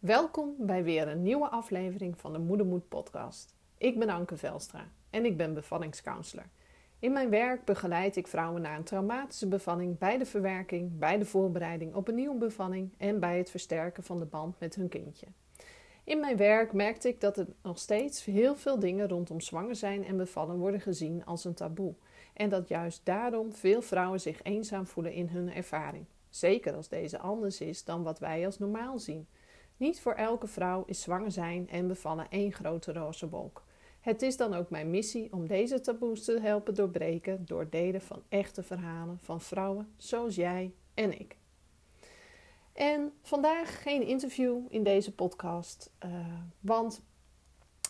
Welkom bij weer een nieuwe aflevering van de Moedermoed podcast. Ik ben Anke Velstra en ik ben bevallingscounselor. In mijn werk begeleid ik vrouwen na een traumatische bevalling bij de verwerking, bij de voorbereiding op een nieuwe bevalling en bij het versterken van de band met hun kindje. In mijn werk merkte ik dat er nog steeds heel veel dingen rondom zwanger zijn en bevallen worden gezien als een taboe. En dat juist daarom veel vrouwen zich eenzaam voelen in hun ervaring. Zeker als deze anders is dan wat wij als normaal zien. Niet voor elke vrouw is zwanger zijn en bevallen één grote roze wolk. Het is dan ook mijn missie om deze taboes te helpen doorbreken door delen van echte verhalen van vrouwen zoals jij en ik. En vandaag geen interview in deze podcast, uh, want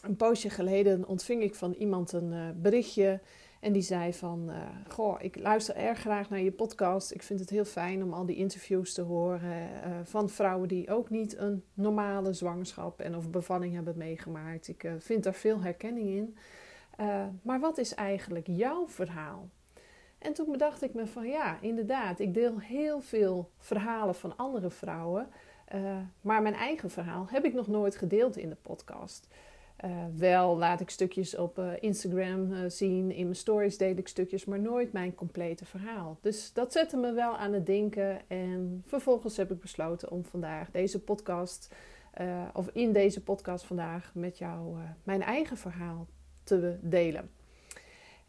een poosje geleden ontving ik van iemand een uh, berichtje en die zei van, uh, goh, ik luister erg graag naar je podcast. Ik vind het heel fijn om al die interviews te horen uh, van vrouwen die ook niet een normale zwangerschap en of bevalling hebben meegemaakt. Ik uh, vind daar veel herkenning in. maar wat is eigenlijk jouw verhaal? En toen bedacht ik me van ja, inderdaad, ik deel heel veel verhalen van andere vrouwen. maar mijn eigen verhaal heb ik nog nooit gedeeld in de podcast. Uh, wel laat ik stukjes op uh, Instagram uh, zien, in mijn stories deel ik stukjes, maar nooit mijn complete verhaal. Dus dat zette me wel aan het denken en vervolgens heb ik besloten om vandaag deze podcast, of in deze podcast vandaag met jou mijn eigen verhaal te delen.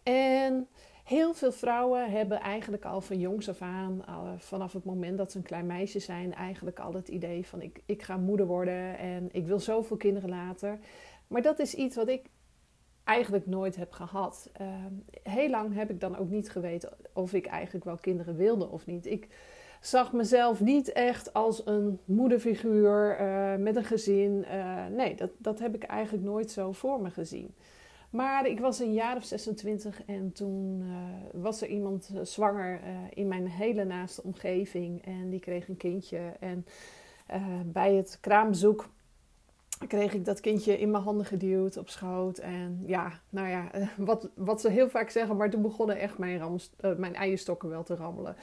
En heel veel vrouwen hebben eigenlijk al van jongs af aan, vanaf het moment dat ze een klein meisje zijn, eigenlijk al het idee van ik, ik ga moeder worden en ik wil zoveel kinderen later. Maar dat is iets wat ik eigenlijk nooit heb gehad. Uh, heel lang heb ik dan ook niet geweten of ik eigenlijk wel kinderen wilde of niet. Ik zag mezelf niet echt als een moederfiguur uh, met een gezin. Uh, nee, dat, dat heb ik eigenlijk nooit zo voor me gezien. Maar ik was een jaar of 26 en toen uh, was er iemand zwanger in mijn hele naaste omgeving. En die kreeg een kindje. En bij het kraambezoek kreeg ik dat kindje in mijn handen geduwd op schoot. En ja, nou ja, wat, wat ze heel vaak zeggen, maar toen begonnen echt mijn, uh, mijn eierstokken wel te rammelen.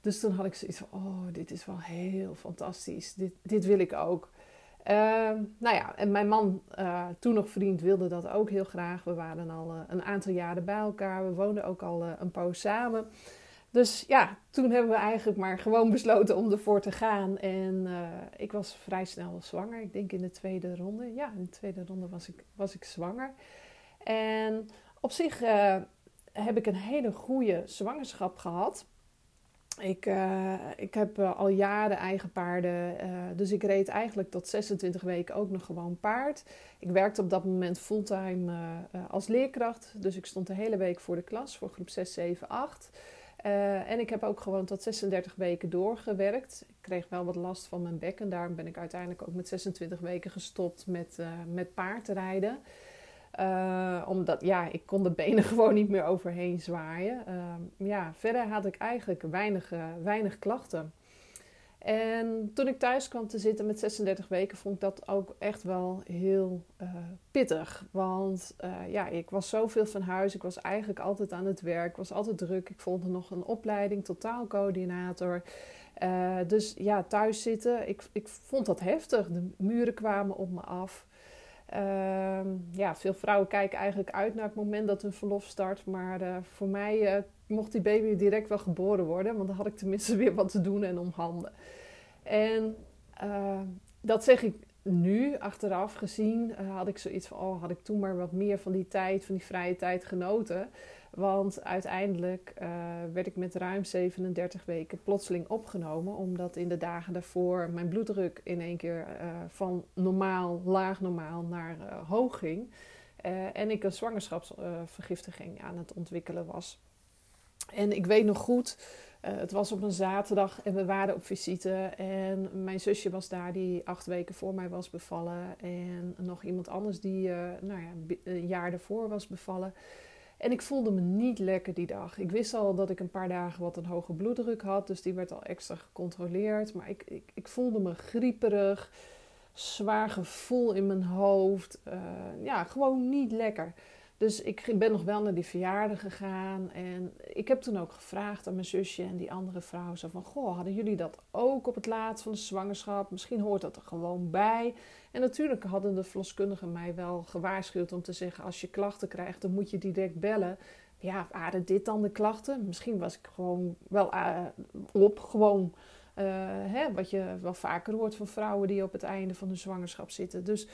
Dus toen had ik zoiets van, oh, dit is wel heel fantastisch. Dit, dit wil ik ook. Uh, nou ja, en mijn man, uh, toen nog vriend, wilde dat ook heel graag. We waren al een aantal jaren bij elkaar. We woonden ook al een poos samen. Dus ja, toen hebben we eigenlijk maar gewoon besloten om ervoor te gaan. En uh, ik was vrij snel zwanger. Ik denk in de tweede ronde. Ja, in de tweede ronde was ik, was ik zwanger. En op zich uh, heb ik een hele goede zwangerschap gehad. Ik, uh, ik heb al jaren eigen paarden. dus ik reed eigenlijk tot 26 weken ook nog gewoon paard. Ik werkte op dat moment fulltime als leerkracht. Dus ik stond de hele week voor de klas voor groep 6, 7, 8. Uh, en ik heb ook gewoon tot 36 weken doorgewerkt. Ik kreeg wel wat last van mijn bek en daarom ben ik uiteindelijk ook met 26 weken gestopt met, uh, met paardrijden. Uh, omdat, ja, ik kon de benen gewoon niet meer overheen zwaaien. ja, verder had ik eigenlijk weinig, weinig klachten. En toen ik thuis kwam te zitten met 36 weken, vond ik dat ook echt wel heel uh, pittig. Want uh, ja, ik was zoveel van huis. Ik was eigenlijk altijd aan het werk. Ik was altijd druk. Ik volgde nog een opleiding, totaalcoördinator. Uh, dus ja, thuis zitten, ik, ik vond dat heftig. De muren kwamen op me af. Ehm, ja, veel vrouwen kijken eigenlijk uit naar het moment dat hun verlof start. Maar voor mij mocht die baby direct wel geboren worden. Want dan had ik tenminste weer wat te doen en om handen. En uh, dat zeg ik nu, achteraf gezien, uh, had ik zoiets van... oh, had ik toen maar wat meer van die tijd, van die vrije tijd genoten. Want uiteindelijk uh, werd ik met ruim 37 weken plotseling opgenomen. Omdat in de dagen daarvoor mijn bloeddruk in één keer van normaal, laag normaal naar hoog ging. en ik een zwangerschapsvergiftiging aan het ontwikkelen was. En ik weet nog goed, uh, het was op een zaterdag en we waren op visite. En mijn zusje was daar die acht weken voor mij was bevallen. En nog iemand anders die uh, nou ja, een jaar daarvoor was bevallen. En ik voelde me niet lekker die dag. Ik wist al dat ik een paar dagen wat een hoge bloeddruk had. Dus die werd al extra gecontroleerd. Maar ik, ik, ik voelde me grieperig. Zwaar gevoel in mijn hoofd. Uh, ja, gewoon niet lekker. Dus ik ben nog wel naar die verjaardag gegaan. En ik heb toen ook gevraagd aan mijn zusje en die andere vrouw. Zo van, goh, hadden jullie dat ook op het laatst van de zwangerschap? Misschien hoort dat er gewoon bij. En natuurlijk hadden de verloskundigen mij wel gewaarschuwd om te zeggen... als je klachten krijgt, dan moet je direct bellen. Ja, waren dit dan de klachten? Misschien was ik gewoon wel uh, op, gewoon... Uh, hè, wat je wel vaker hoort van vrouwen die op het einde van hun zwangerschap zitten. Dus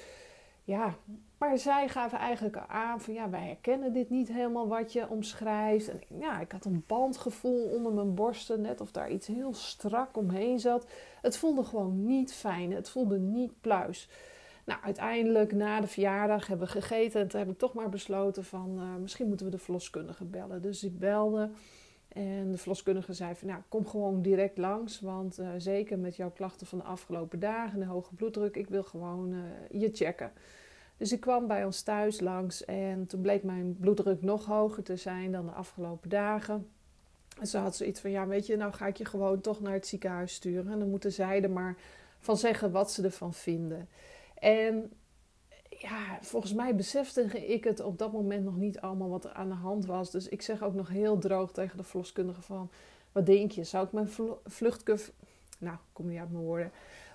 ja, maar zij gaven eigenlijk aan van ja, wij herkennen dit niet helemaal wat je omschrijft. En ja, ik had een bandgevoel onder mijn borsten, net of daar iets heel strak omheen zat. Het voelde gewoon niet fijn, het voelde niet pluis. Nou, uiteindelijk na de verjaardag hebben we gegeten en toen heb ik toch maar besloten van uh, misschien moeten we de verloskundige bellen. Dus ik belde en de verloskundige zei van nou, kom gewoon direct langs, want uh, zeker met jouw klachten van de afgelopen dagen, de hoge bloeddruk, ik wil gewoon uh, je checken. Dus ik kwam bij ons thuis langs en toen bleek mijn bloeddruk nog hoger te zijn dan de afgelopen dagen. En ze had zoiets van, ja weet je, nou ga ik je gewoon toch naar het ziekenhuis sturen. En dan moeten zij er maar van zeggen wat ze ervan vinden. En ja, volgens mij besefte ik het op dat moment nog niet allemaal wat er aan de hand was. Dus ik zeg ook nog heel droog tegen de verloskundige van... Wat denk je, zou ik mijn vluchtkuf... Nou, kom niet uit mijn woorden.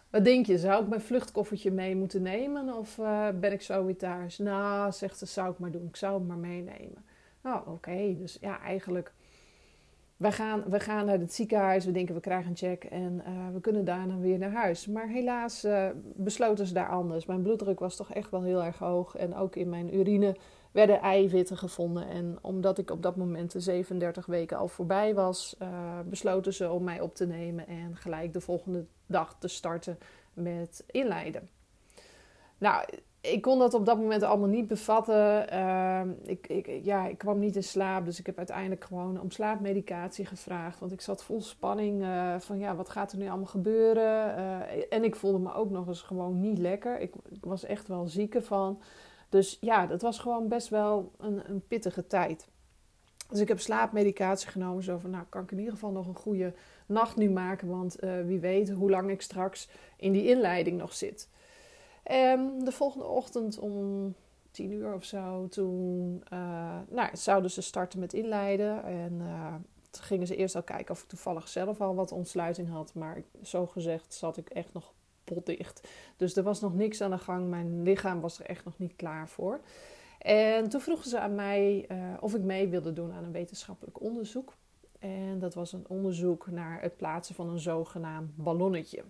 Wat denk je, zou ik mijn vluchtkoffertje mee moeten nemen of uh, ben ik zo weer thuis? Nou, zegt ze, zou ik maar doen. Ik zou hem maar meenemen. Nou, oké. Dus ja, eigenlijk, we gaan, we gaan naar het ziekenhuis. We denken, we krijgen een check en uh, we kunnen daarna weer naar huis. Maar helaas uh, besloten ze daar anders. Mijn bloeddruk was toch echt wel heel erg hoog. En ook in mijn urine werden eiwitten gevonden. En omdat ik op dat moment de 37 weken al voorbij was, uh, besloten ze om mij op te nemen en gelijk de volgende dag te starten met inleiden. Nou, ik kon dat op dat moment allemaal niet bevatten. Uh, ik, ik, ja, ik kwam niet in slaap, dus ik heb uiteindelijk gewoon om slaapmedicatie gevraagd. Want ik zat vol spanning uh, van ja, wat gaat er nu allemaal gebeuren? Uh, en ik voelde me ook nog eens gewoon niet lekker. Ik, ik was echt wel ziek ervan. Dus ja, dat was gewoon best wel een, een pittige tijd. Dus ik heb slaapmedicatie genomen. Zo van, nou kan ik in ieder geval nog een goede nacht nu maken. Want uh, wie weet hoe lang ik straks in die inleiding nog zit. En de volgende ochtend om tien uur of zo, toen uh, nou, zouden ze starten met inleiden. En uh, toen gingen ze eerst al kijken of ik toevallig zelf al wat ontsluiting had. Maar zo gezegd zat ik echt nog potdicht. Dus er was nog niks aan de gang. Mijn lichaam was er echt nog niet klaar voor. En toen vroegen ze aan mij uh, of ik mee wilde doen aan een wetenschappelijk onderzoek. En dat was een onderzoek naar het plaatsen van een zogenaamd ballonnetje.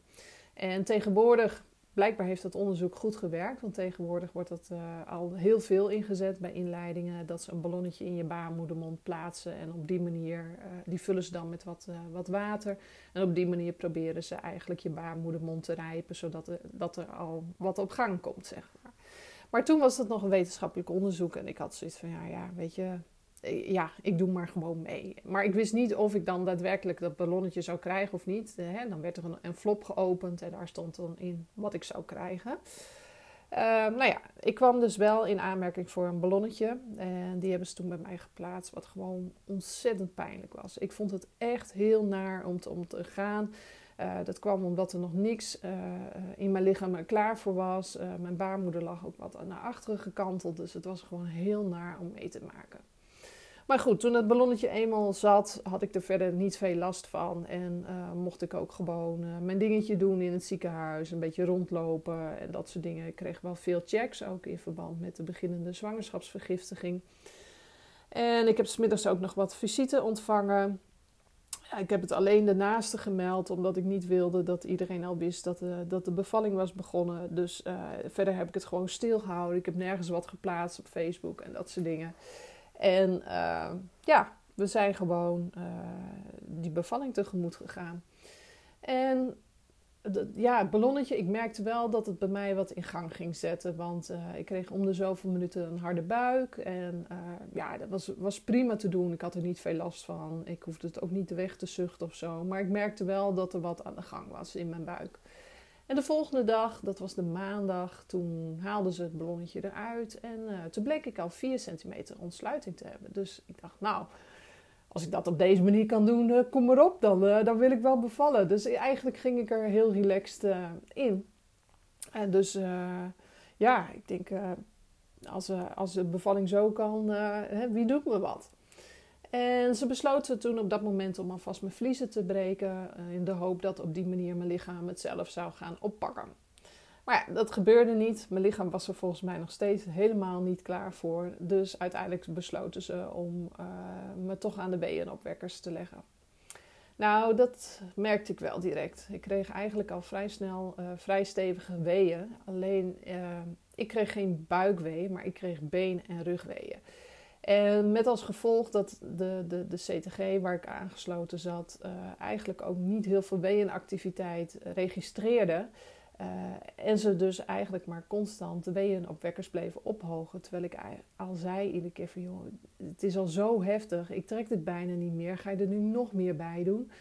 En tegenwoordig blijkbaar heeft dat onderzoek goed gewerkt. Want tegenwoordig wordt dat uh, al heel veel ingezet bij inleidingen. Dat ze een ballonnetje in je baarmoedermond plaatsen. En op die manier, uh, die vullen ze dan met wat, uh, wat water. En op die manier proberen ze eigenlijk je baarmoedermond te rijpen. Zodat er, dat er al wat op gang komt, zeg maar. Maar toen was dat nog een wetenschappelijk onderzoek. En ik had zoiets van, ja, ja weet je, ja, ik doe maar gewoon mee. Maar ik wist niet of ik dan daadwerkelijk dat ballonnetje zou krijgen of niet. Hè? Dan werd er een envelop geopend en daar stond dan in wat ik zou krijgen. Uh, nou ja, ik kwam dus wel in aanmerking voor een ballonnetje. En die hebben ze toen bij mij geplaatst, wat gewoon ontzettend pijnlijk was. Ik vond het echt heel naar om te, om te gaan. Uh, dat kwam omdat er nog niks in mijn lichaam klaar voor was. Mijn baarmoeder lag ook wat naar achteren gekanteld. Dus het was gewoon heel naar om mee te maken. Maar goed, toen het ballonnetje eenmaal zat, had ik er verder niet veel last van. En uh, mocht ik ook gewoon uh, mijn dingetje doen in het ziekenhuis, een beetje rondlopen en dat soort dingen. Ik kreeg wel veel checks, ook in verband met de beginnende zwangerschapsvergiftiging. En ik heb smiddags ook nog wat visite ontvangen. Ik heb het alleen de naaste gemeld, omdat ik niet wilde dat iedereen al wist dat de, dat de bevalling was begonnen. Dus verder heb ik het gewoon stilgehouden. Ik heb nergens wat geplaatst op Facebook en dat soort dingen. En uh, ja, we zijn gewoon uh, die bevalling tegemoet gegaan. En ja, het ballonnetje, ik merkte wel dat het bij mij wat in gang ging zetten. Want uh, ik kreeg om de zoveel minuten een harde buik. En ja, dat was, was prima te doen. Ik had er niet veel last van. Ik hoefde het ook niet weg te zuchten of zo. Maar ik merkte wel dat er wat aan de gang was in mijn buik. En de volgende dag, dat was de maandag, toen haalden ze het ballonnetje eruit. En uh, toen bleek ik al 4 centimeter ontsluiting te hebben. Dus ik dacht, nou, als ik dat op deze manier kan doen, uh, kom maar op, dan, uh, dan wil ik wel bevallen. Dus eigenlijk ging ik er heel relaxed in. En dus, ja, ik denk als, als de bevalling zo kan, wie doet me wat? En ze besloten toen op dat moment om alvast mijn vliezen te breken. in de hoop dat op die manier mijn lichaam het zelf zou gaan oppakken. Maar ja, dat gebeurde niet. Mijn lichaam was er volgens mij nog steeds helemaal niet klaar voor. Dus uiteindelijk besloten ze om uh, me toch aan de BN-opwekkers te leggen. Nou, dat merkte ik wel direct. Ik kreeg eigenlijk al vrij snel uh, vrij stevige weeën. Alleen, ik kreeg geen buikweeën, maar ik kreeg been- en rugweeën. En met als gevolg dat de, de, de CTG waar ik aangesloten zat, eigenlijk ook niet heel veel weeënactiviteit registreerde. Uh, en ze dus eigenlijk maar constant de weeënopwekkers bleven ophogen. Terwijl ik al zei iedere keer van, joh, het is al zo heftig. Ik trek dit bijna niet meer. Ga je er nu nog meer bij doen?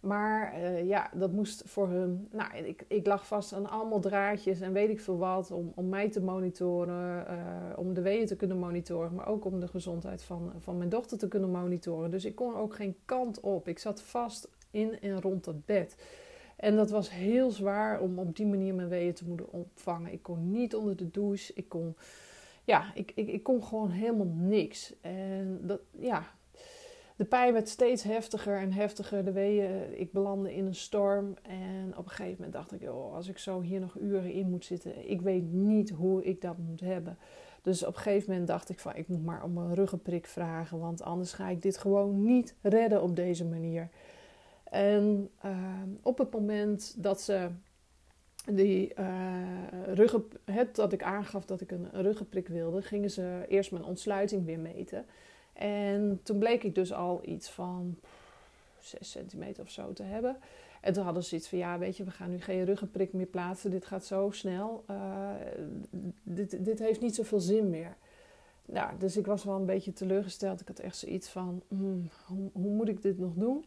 Maar uh, ja, dat moest voor hun... Nou, ik, ik lag vast aan allemaal draadjes en weet ik veel wat... om, om mij te monitoren, uh, om de weeën te kunnen monitoren... maar ook om de gezondheid van, van mijn dochter te kunnen monitoren. Dus ik kon ook geen kant op. Ik zat vast in en rond het bed. En dat was heel zwaar om op die manier mijn weeën te moeten opvangen. Ik kon niet onder de douche. Ik kon, ja, ik, ik, ik kon gewoon helemaal niks. En dat, ja, de pijn werd steeds heftiger en heftiger. De weeën, ik belandde in een storm. En op een gegeven moment dacht ik, als ik zo hier nog uren in moet zitten, ik weet niet hoe ik dat moet hebben. Dus op een gegeven moment dacht ik van, ik moet maar om een ruggenprik vragen, want anders ga ik dit gewoon niet redden op deze manier. En uh, op het moment dat ze die uh, ruggen, het, dat ik aangaf dat ik een, ruggenprik wilde, gingen ze eerst mijn ontsluiting weer meten. En toen bleek ik dus al iets van 6 centimeter of zo te hebben. En toen hadden ze iets van, ja, weet je, we gaan nu geen ruggenprik meer plaatsen. Dit gaat zo snel. Uh, dit, dit heeft niet zoveel zin meer. Nou, dus ik was wel een beetje teleurgesteld. Ik had echt zoiets van, hmm, hoe, hoe moet ik dit nog doen?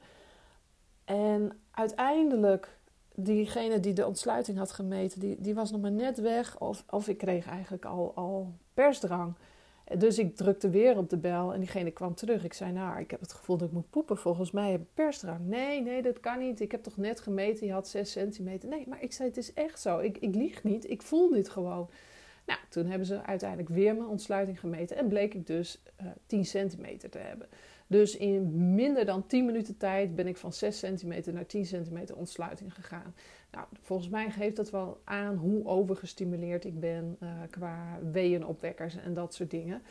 En uiteindelijk, diegene die de ontsluiting had gemeten, die, die was nog maar net weg. Of, of ik kreeg eigenlijk al, al persdrang. Dus ik drukte weer op de bel en diegene kwam terug. Ik zei, nou, ik heb het gevoel dat ik moet poepen. Volgens mij heb ik persdrang. Nee, nee, dat kan niet. Ik heb toch net gemeten, je had 6 centimeter. Nee, maar ik zei, het is echt zo. Ik, ik lieg niet, ik voel dit gewoon. Nou, toen hebben ze uiteindelijk weer mijn ontsluiting gemeten. En bleek ik dus uh, eh, 10 centimeter te hebben. Dus in minder dan 10 minuten tijd ben ik van 6 centimeter naar 10 centimeter ontsluiting gegaan. Nou, volgens mij geeft dat wel aan hoe overgestimuleerd ik ben uh, qua weeënopwekkers en dat soort dingen.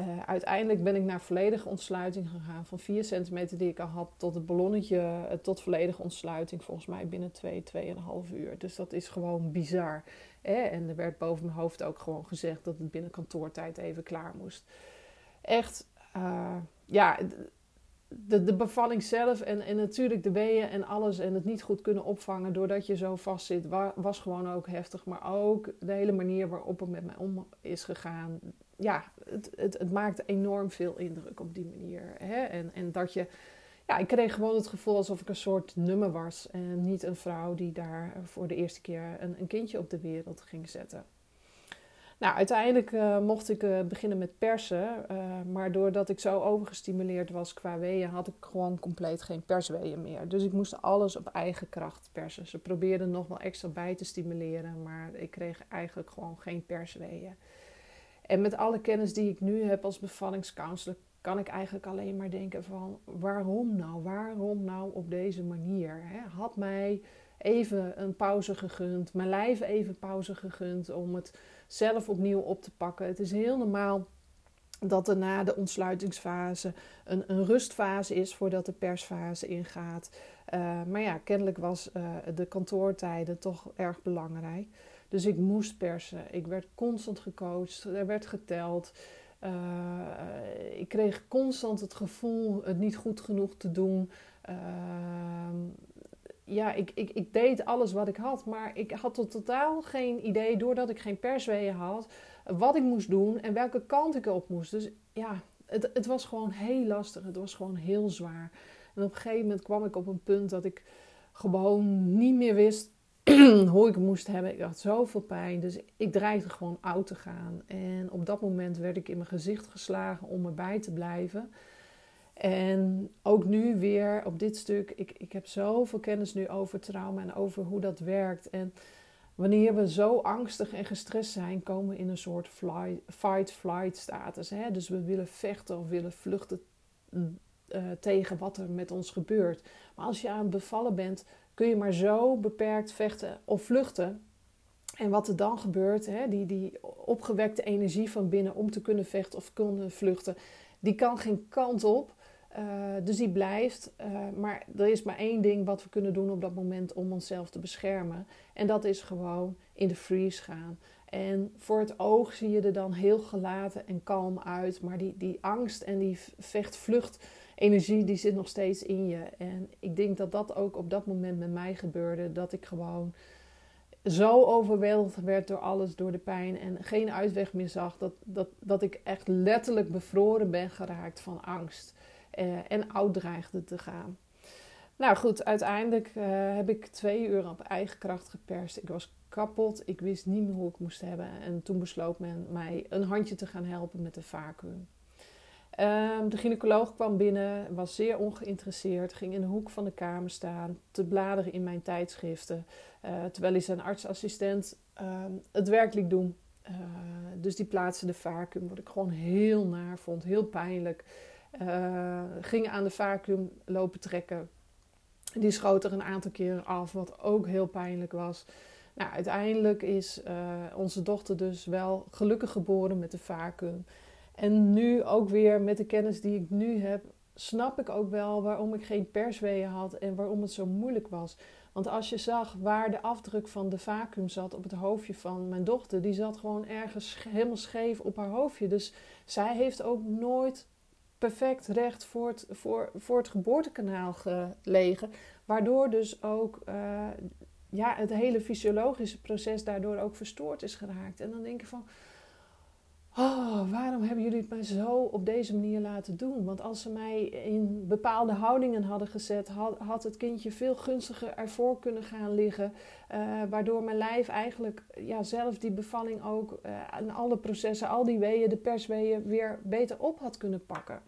Uh, uiteindelijk ben ik naar volledige ontsluiting gegaan. Van 4 centimeter die ik al had tot het ballonnetje, uh, tot volledige ontsluiting. Volgens mij binnen 2, twee, 2,5 uur. Dus dat is gewoon bizar. Hè? En er werd boven mijn hoofd ook gewoon gezegd dat het binnen kantoortijd even klaar moest. Echt, ja, de, de bevalling zelf en, en natuurlijk de weeën en alles en het niet goed kunnen opvangen doordat je zo vast zit, was gewoon ook heftig. Maar ook de hele manier waarop het met mij om is gegaan. Ja, het, het, het maakte enorm veel indruk op die manier. Hè? En, en dat je, ja, ik kreeg gewoon het gevoel alsof ik een soort nummer was en niet een vrouw die daar voor de eerste keer een, een kindje op de wereld ging zetten. Nou, uiteindelijk uh, mocht ik uh, beginnen met persen. Uh, maar doordat ik zo overgestimuleerd was qua weeën, had ik gewoon compleet geen persweeën meer. Dus ik moest alles op eigen kracht persen. Ze probeerden nog wel extra bij te stimuleren, maar ik kreeg eigenlijk gewoon geen persweeën. En met alle kennis die ik nu heb als bevallingscounselor, kan ik eigenlijk alleen maar denken van waarom nou? Waarom nou op deze manier? Hè? Had mij even een pauze gegund, mijn lijf even pauze gegund om het zelf opnieuw op te pakken. Het is heel normaal dat er na de ontsluitingsfase een, een rustfase is voordat de persfase ingaat. Uh, maar ja, kennelijk was uh, de kantoortijden toch erg belangrijk. Dus ik moest persen. Ik werd constant gecoacht. Er werd geteld. Uh, ik kreeg constant het gevoel het niet goed genoeg te doen. Ja, ik, ik, ik deed alles wat ik had, maar ik had tot totaal geen idee, doordat ik geen persweeën had, wat ik moest doen en welke kant ik op moest. Dus ja, het, het was gewoon heel lastig. Het was gewoon heel zwaar. En op een gegeven moment kwam ik op een punt dat ik gewoon niet meer wist hoe ik moest hebben. Ik had zoveel pijn, dus ik dreigde gewoon oud te gaan. En op dat moment werd ik in mijn gezicht geslagen om erbij te blijven. En ook nu weer op dit stuk, ik, ik heb zoveel kennis nu over trauma en over hoe dat werkt. En wanneer we zo angstig en gestrest zijn, komen we in een soort fight-flight status. Hè? Dus we willen vechten of willen vluchten uh, tegen wat er met ons gebeurt. Maar als je aan het bevallen bent, kun je maar zo beperkt vechten of vluchten. En wat er dan gebeurt, hè, die, die opgewekte energie van binnen om te kunnen vechten of kunnen vluchten, die kan geen kant op. Uh, dus die blijft. Uh, maar er is maar één ding wat we kunnen doen op dat moment om onszelf te beschermen. En dat is gewoon in de freeze gaan. En voor het oog zie je er dan heel gelaten en kalm uit. Maar die, die angst en die vecht-vlucht energie die zit nog steeds in je. En ik denk dat dat ook op dat moment met mij gebeurde. Dat ik gewoon zo overweldigd werd door alles, door de pijn en geen uitweg meer zag. Dat, dat, dat ik echt letterlijk bevroren ben geraakt van angst. Eh, en oud dreigde te gaan. Nou goed, uiteindelijk uh, heb ik twee uur op eigen kracht geperst. Ik was kapot, ik wist niet meer hoe ik moest hebben. En toen besloot men mij een handje te gaan helpen met de vacuüm. Um, de gynaecoloog kwam binnen, was zeer ongeïnteresseerd, ging in de hoek van de kamer staan, te bladeren in mijn tijdschriften, uh, terwijl hij zijn artsassistent uh, het werk liet doen. Dus die plaatste de vacuüm, wat ik gewoon heel naar vond, heel pijnlijk. Uh, ging aan de vacuüm lopen trekken. Die schoot er een aantal keren af, wat ook heel pijnlijk was. Nou, uiteindelijk is onze dochter dus wel gelukkig geboren met de vacuüm. En nu ook weer met de kennis die ik nu heb, snap ik ook wel waarom ik geen persweeën had en waarom het zo moeilijk was. Want als je zag waar de afdruk van de vacuüm zat op het hoofdje van mijn dochter, die zat gewoon ergens helemaal scheef op haar hoofdje. Dus zij heeft ook nooit perfect recht voor het, voor, voor het geboortekanaal gelegen. Waardoor dus ook uh, ja, het hele fysiologische proces daardoor ook verstoord is geraakt. En dan denk ik van Oh, waarom hebben jullie het mij zo op deze manier laten doen? Want als ze mij in bepaalde houdingen hadden gezet, had, het kindje veel gunstiger ervoor kunnen gaan liggen. Uh, waardoor mijn lijf eigenlijk ja, zelf die bevalling ook uh, en alle processen, al die weeën, de persweeën, weer beter op had kunnen pakken.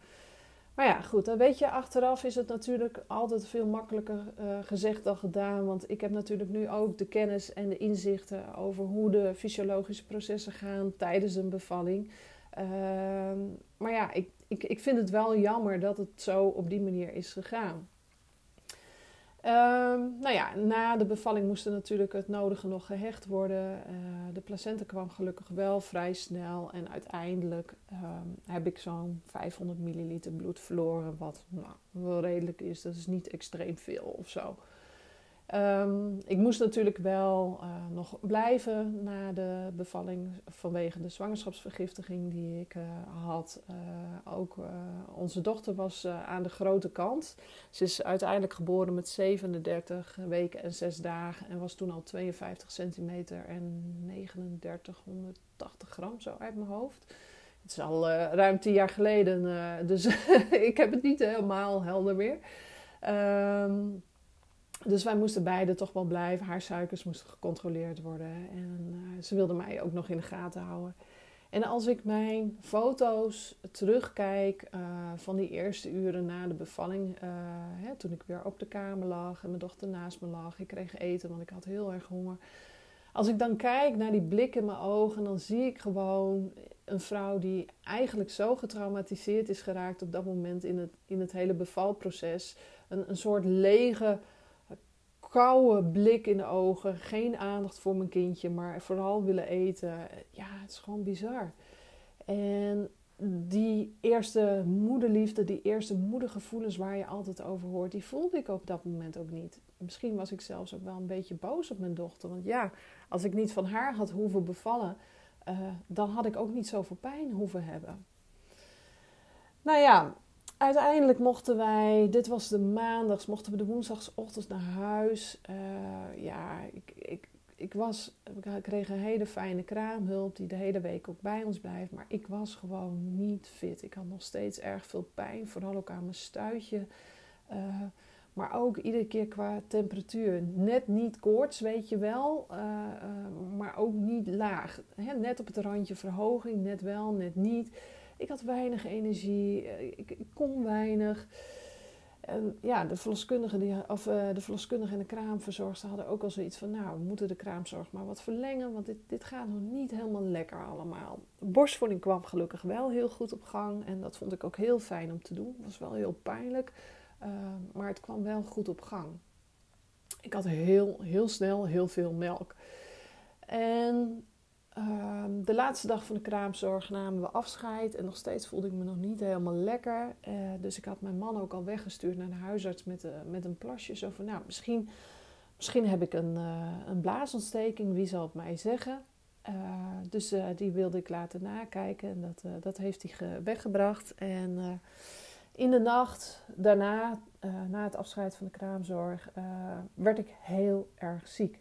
Maar ja, goed, dan weet je, achteraf is het natuurlijk altijd veel makkelijker uh, gezegd dan gedaan. Want ik heb natuurlijk nu ook de kennis en de inzichten over hoe de fysiologische processen gaan tijdens een bevalling. Uh, maar ja, ik, ik, ik vind het wel jammer dat het zo op die manier is gegaan. Um, nou ja, na de bevalling moest er natuurlijk het nodige nog gehecht worden. Uh, de placenta kwam gelukkig wel vrij snel. En uiteindelijk um, heb ik zo'n 500 milliliter bloed verloren. Wat nou, wel redelijk is. Dat is niet extreem veel of zo. Um, ik moest natuurlijk wel uh, nog blijven na de bevalling vanwege de zwangerschapsvergiftiging die ik uh, had. Uh, ook onze dochter was aan de grote kant. Ze is uiteindelijk geboren met 37 weken en 6 dagen en was toen al 52 centimeter en 3980 gram zo uit mijn hoofd. Het is al ruim 10 jaar geleden, dus ik heb het niet helemaal helder meer. Um, dus wij moesten beide toch wel blijven. Haar suikers moesten gecontroleerd worden. En uh, ze wilde mij ook nog in de gaten houden. En als ik mijn foto's terugkijk uh, van die eerste uren na de bevalling, uh, hè, toen ik weer op de kamer lag en mijn dochter naast me lag, ik kreeg eten, want ik had heel erg honger. Als ik dan kijk naar die blik in mijn ogen, dan zie ik gewoon een vrouw die eigenlijk zo getraumatiseerd is geraakt op dat moment in het, in het hele bevalproces. Een, een soort lege koude blik in de ogen. Geen aandacht voor mijn kindje, maar vooral willen eten. Ja, het is gewoon bizar. En die eerste moederliefde, die eerste moedergevoelens waar je altijd over hoort, die voelde ik op dat moment ook niet. Misschien was ik zelfs ook wel een beetje boos op mijn dochter. Want ja, als ik niet van haar had hoeven bevallen, uh, dan had ik ook niet zoveel pijn hoeven hebben. Nou ja, uiteindelijk mochten wij, dit was de maandags, mochten we de woensdagsochtend naar huis. Uh, ja, ik, ik, ik, was, ik kreeg een hele fijne kraamhulp die de hele week ook bij ons blijft. Maar ik was gewoon niet fit. Ik had nog steeds erg veel pijn, vooral ook aan mijn stuitje. Uh, maar ook iedere keer qua temperatuur. Net niet koorts, weet je wel, uh, maar ook niet laag. Net op het randje verhoging, net wel, net niet. Ik had weinig energie, eh, ik, kon weinig. En ja, de verloskundige, die, of, uh, de verloskundige en de kraamverzorgster hadden ook al zoiets van... nou, we moeten de kraamzorg maar wat verlengen... want dit, dit gaat nog niet helemaal lekker allemaal. Borstvoeding kwam gelukkig wel heel goed op gang... en dat vond ik ook heel fijn om te doen. Het was wel heel pijnlijk, uh, maar het kwam wel goed op gang. Ik had heel, heel snel heel veel melk. En Ehm, de laatste dag van de kraamzorg namen we afscheid en nog steeds voelde ik me nog niet helemaal lekker. Uh, dus ik had mijn man ook al weggestuurd naar de huisarts met, uh, met een plasje. Zo van, nou, misschien, misschien heb ik een, uh, een blaasontsteking, wie zal het mij zeggen? dus die wilde ik laten nakijken en dat, dat heeft hij weggebracht. En in de nacht daarna, na het afscheid van de kraamzorg, werd ik heel erg ziek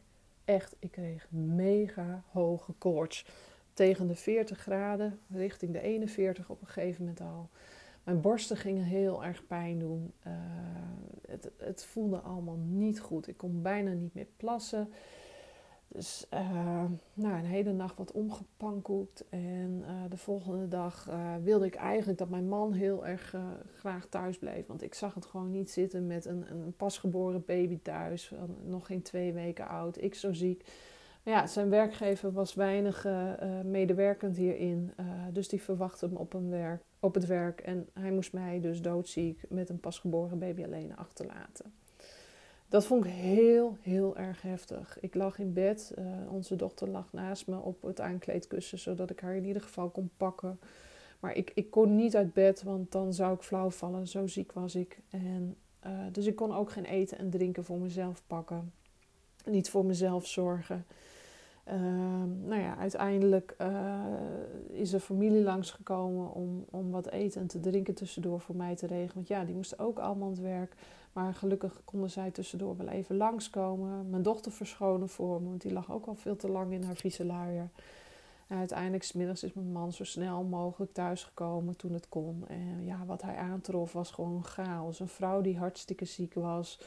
echt, ik kreeg mega hoge koorts. Tegen de 40 graden, richting de 41 op een gegeven moment al. Mijn borsten gingen heel erg pijn doen. Uh, het, het, voelde allemaal niet goed. Ik kon bijna niet meer plassen. Dus uh, nou, een hele nacht wat omgepankoekt. En uh, de volgende dag wilde ik eigenlijk dat mijn man heel erg graag thuis bleef. Want ik zag het gewoon niet zitten met een, een pasgeboren baby thuis. Nog geen twee weken oud. Ik zo ziek. Maar ja, zijn werkgever was weinig medewerkend hierin. dus die verwachtte hem op, werk, op het werk. En hij moest mij dus doodziek met een pasgeboren baby alleen achterlaten. Dat vond ik heel, heel erg heftig. Ik lag in bed. Uh, onze dochter lag naast me op het aankleedkussen, zodat ik haar in ieder geval kon pakken. Maar ik, ik kon niet uit bed, want dan zou ik flauw vallen. Zo ziek was ik. En, uh, dus ik kon ook geen eten en drinken voor mezelf pakken. Niet voor mezelf zorgen. Uh, nou ja, uiteindelijk uh, is er familie langsgekomen om, om wat eten en te drinken tussendoor voor mij te regelen. Want ja, die moesten ook allemaal aan het werk. Maar gelukkig konden zij tussendoor wel even langskomen. Mijn dochter verschonen voor me, want die lag ook al veel te lang in haar vieze luier. En uiteindelijk, smiddags is mijn man zo snel mogelijk thuisgekomen toen het kon. En ja, wat hij aantrof was gewoon chaos. Een vrouw die hartstikke ziek was.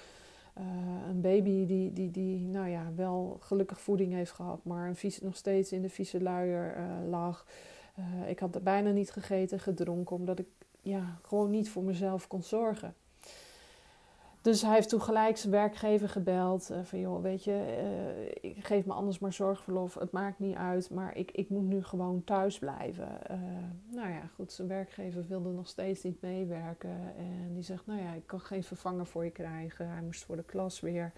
Uh, een baby die, die, die, nou ja, wel gelukkig voeding heeft gehad, maar een vies, nog steeds in de vieze luier uh, lag. Uh, ik had bijna niet gegeten, gedronken, omdat ik ja, gewoon niet voor mezelf kon zorgen. Dus hij heeft toen gelijk zijn werkgever gebeld. Uh, van joh, weet je, uh, ik geef me anders maar zorgverlof. Het maakt niet uit, maar ik, ik moet nu gewoon thuis blijven. Uh, nou ja, goed, zijn werkgever wilde nog steeds niet meewerken. En die zegt, nou ja, ik kan geen vervanger voor je krijgen. Hij moest voor de klas weer.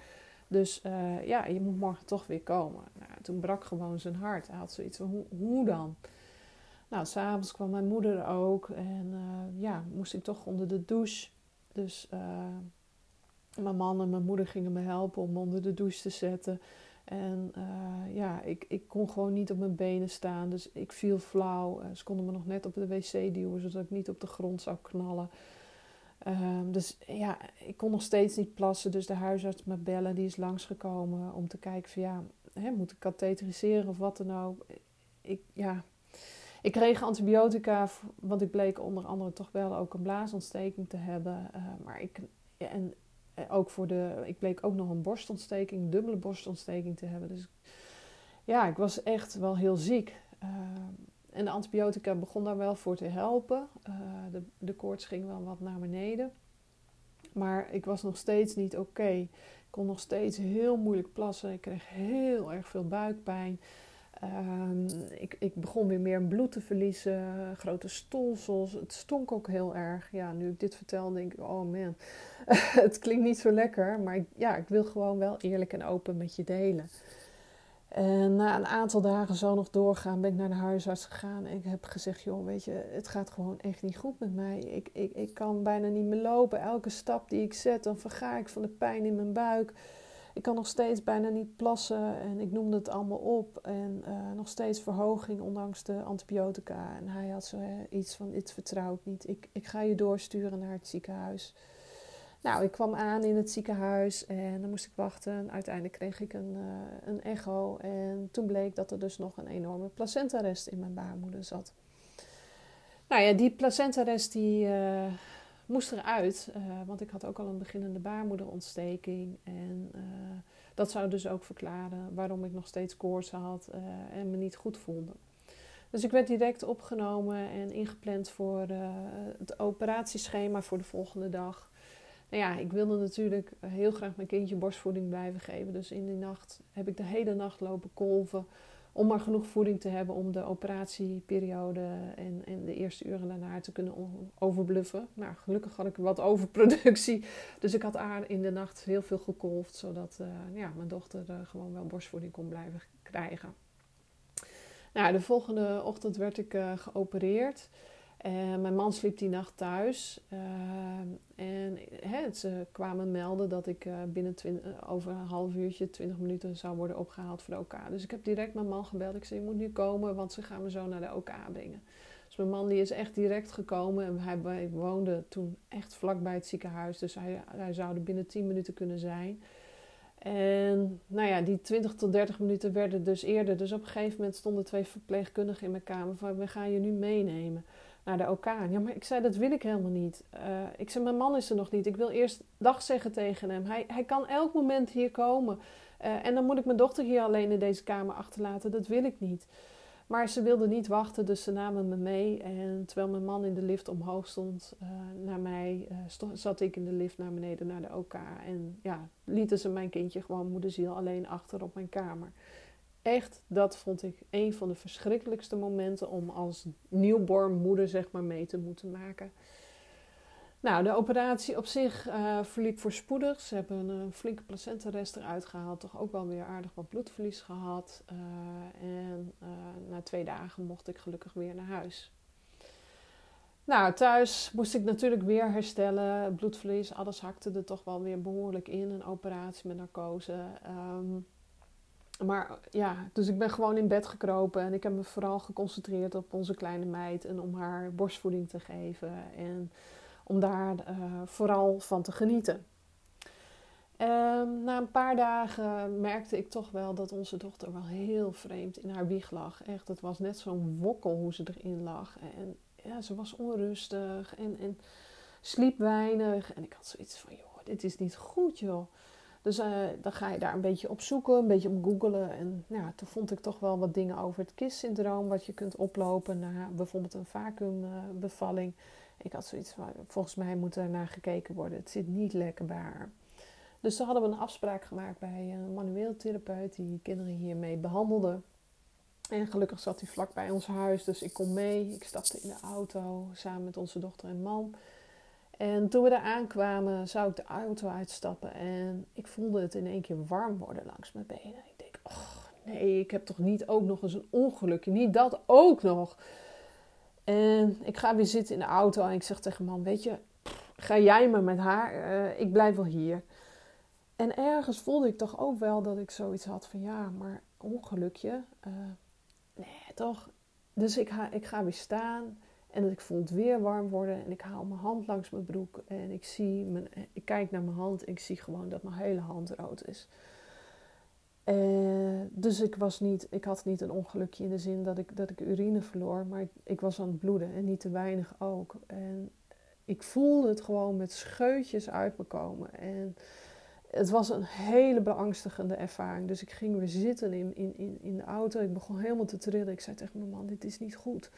Dus ja, je moet morgen toch weer komen. Nou, toen brak gewoon zijn hart. Hij had zoiets van, hoe, hoe dan? Nou, s'avonds kwam mijn moeder ook. En ja, moest ik toch onder de douche. Dus mijn man en mijn moeder gingen me helpen om onder de douche te zetten. En uh, ja, ik, ik kon gewoon niet op mijn benen staan. Dus ik viel flauw. Uh, ze konden me nog net op de wc duwen, zodat ik niet op de grond zou knallen. Uh, dus ja, ik kon nog steeds niet plassen. Dus de huisarts me bellen, die is langsgekomen om te kijken van ja, hè, moet ik katheteriseren of wat dan ook. Ik, ja, ik kreeg antibiotica, want ik bleek onder andere toch wel ook een blaasontsteking te hebben. Eh, maar ik, en eh, ook voor de, ik bleek ook nog een borstontsteking, dubbele borstontsteking te hebben. Dus ja, ik was echt wel heel ziek. Uh, en de antibiotica begon daar wel voor te helpen. Uh, de, de koorts ging wel wat naar beneden. Maar ik was nog steeds niet oké. Ik kon nog steeds heel moeilijk plassen. Ik kreeg heel erg veel buikpijn. Uh, ik, ik, begon weer meer bloed te verliezen, grote stolsels. Het stonk ook heel erg. Ja, nu ik dit vertel, denk ik: oh man, het klinkt niet zo lekker. Maar ik, ja, ik wil gewoon wel eerlijk en open met je delen. En na een aantal dagen zo nog doorgaan, ben ik naar de huisarts gegaan. En ik heb gezegd: joh, weet je, het gaat gewoon echt niet goed met mij. Ik, ik, ik kan bijna niet meer lopen. Elke stap die ik zet, dan verga ik van de pijn in mijn buik. Ik kan nog steeds bijna niet plassen en ik noemde het allemaal op. En uh, nog steeds verhoging, ondanks de antibiotica. En hij had zo iets van: Dit vertrouw ik niet. Ik, ik ga je doorsturen naar het ziekenhuis. Nou, ik kwam aan in het ziekenhuis en dan moest ik wachten. Uiteindelijk kreeg ik een, uh, een echo. En toen bleek dat er dus nog een enorme placentarest in mijn baarmoeder zat. Nou ja, die placentarest die. Moest eruit, uh, want ik had ook al een beginnende baarmoederontsteking. En uh, dat zou dus ook verklaren waarom ik nog steeds koorts had uh, en me niet goed voelde. Dus ik werd direct opgenomen en ingepland voor het operatieschema voor de volgende dag. Nou ja, ik wilde natuurlijk heel graag mijn kindje borstvoeding blijven geven. Dus in die nacht heb ik de hele nacht lopen kolven. Om maar genoeg voeding te hebben om de operatieperiode en, en de eerste uren daarna te kunnen overbluffen. Nou, gelukkig had ik wat overproductie. Dus ik had haar in de nacht heel veel gekolfd. Zodat uh, ja, mijn dochter uh, gewoon wel borstvoeding kon blijven krijgen. Nou, de volgende ochtend werd ik uh, geopereerd. Uh, mijn man sliep die nacht thuis. Uh, en ze kwamen melden dat ik uh, binnen over een half uurtje, 20 minuten zou worden opgehaald voor de OK. Dus ik heb direct mijn man gebeld. Ik zei, je moet nu komen, want ze gaan me zo naar de OK brengen. Dus mijn man die is echt direct gekomen. En hij woonde toen echt vlakbij het ziekenhuis. Dus hij, hij zou er binnen 10 minuten kunnen zijn. En nou ja, die 20 tot 30 minuten werden dus eerder. Dus op een gegeven moment stonden twee verpleegkundigen in mijn kamer van we gaan je nu meenemen naar de OK. Ja, maar ik zei dat wil ik helemaal niet. Uh, ik zei mijn man is er nog niet. Ik wil eerst dag zeggen tegen hem. Hij, hij kan elk moment hier komen. Uh, en dan moet ik mijn dochter hier alleen in deze kamer achterlaten. Dat wil ik niet. Maar ze wilde niet wachten, dus ze namen me mee. En terwijl mijn man in de lift omhoog stond uh, naar mij, zat ik in de lift naar beneden naar de OK. En ja, lieten ze mijn kindje gewoon moederziel alleen achter op mijn kamer. Echt, dat vond ik een van de verschrikkelijkste momenten om als nieuwborn moeder zeg maar mee te moeten maken. Nou, de operatie op zich uh, verliep voorspoedig. Ze hebben een flinke placentarest eruit gehaald. Toch ook wel weer aardig wat bloedverlies gehad. Uh, en uh, na twee dagen mocht ik gelukkig weer naar huis. Nou, thuis moest ik natuurlijk weer herstellen. Bloedverlies, alles hakte er toch wel weer behoorlijk in. Een operatie met narcose. Um, maar ja, dus ik ben gewoon in bed gekropen en ik heb me vooral geconcentreerd op onze kleine meid en om haar borstvoeding te geven en om daar uh, vooral van te genieten. Um, na een paar dagen merkte ik toch wel dat onze dochter wel heel vreemd in haar wieg lag. Echt, het was net zo'n wokkel hoe ze erin lag. En ja, ze was onrustig en, en sliep weinig. En ik had zoiets van, joh, dit is niet goed, joh. Dus uh, dan ga je daar een beetje op zoeken, een beetje op googelen. En nou, toen vond ik toch wel wat dingen over het KISS-syndroom, wat je kunt oplopen na bijvoorbeeld een vacuümbevalling. ik had zoiets van, volgens mij moet er naar gekeken worden. Het zit niet lekker bij haar. Dus toen hadden we een afspraak gemaakt bij een manueel therapeut die kinderen hiermee behandelde. En gelukkig zat hij vlak bij ons huis, dus ik kon mee. Ik stapte in de auto samen met onze dochter en man. En toen we daar aankwamen, zou ik de auto uitstappen en ik voelde het in één keer warm worden langs mijn benen. Ik denk, oh nee, ik heb toch niet ook nog eens een ongelukje, niet dat ook nog. En ik ga weer zitten in de auto en ik zeg tegen man, weet je, ga jij maar met haar, uh, ik blijf wel hier. En ergens voelde ik toch ook wel dat ik zoiets had van, ja, maar ongelukje, uh, nee toch. Dus ik ga, ik ga weer staan en dat ik voel het weer warm worden. En ik haal mijn hand langs mijn broek. En ik, zie mijn, ik kijk naar mijn hand. En ik zie gewoon dat mijn hele hand rood is. Uh, dus ik, was niet, ik had niet een ongelukje in de zin dat ik, dat ik urine verloor. Maar ik, ik was aan het bloeden. En niet te weinig ook. En ik voelde het gewoon met scheutjes uit me komen. En het was een hele beangstigende ervaring. Dus ik ging weer zitten in, in, in, in de auto. Ik begon helemaal te trillen. Ik zei tegen mijn man, dit is niet goed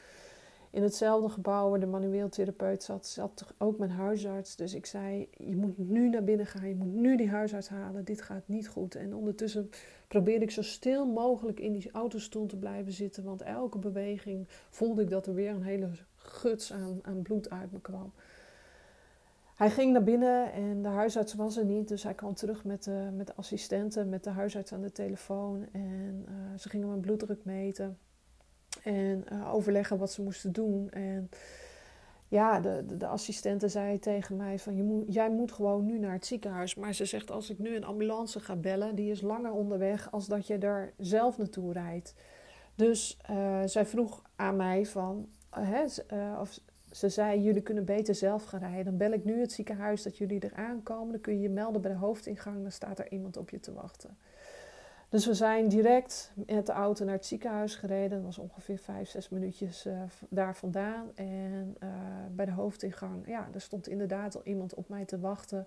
in hetzelfde gebouw waar de manueel therapeut zat, zat ook mijn huisarts. Dus ik zei: Je moet nu naar binnen gaan, je moet nu die huisarts halen. Dit gaat niet goed. En ondertussen probeerde ik zo stil mogelijk in die autostoel te blijven zitten. Want elke beweging voelde ik dat er weer een hele guts aan, aan bloed uit me kwam. Hij ging naar binnen en de huisarts was er niet. Dus hij kwam terug met de, met de assistenten, met de huisarts aan de telefoon. En uh, ze gingen mijn bloeddruk meten. En uh, overleggen wat ze moesten doen. En ja, de, de, de assistente zei tegen mij van... Je moet, jij moet gewoon nu naar het ziekenhuis. Maar ze zegt als ik nu een ambulance ga bellen... die is langer onderweg als dat je er zelf naartoe rijdt. Dus uh, zij vroeg aan mij van... Uh, hè, of ze zei, jullie kunnen beter zelf gaan rijden. Dan bel ik nu het ziekenhuis dat jullie eraan komen. Dan kun je je melden bij de hoofdingang. Dan staat er iemand op je te wachten. Dus we zijn direct met de auto naar het ziekenhuis gereden. Dat was ongeveer vijf, zes minuutjes uh, daar vandaan. En uh, bij de hoofdingang, ja, er stond inderdaad al iemand op mij te wachten.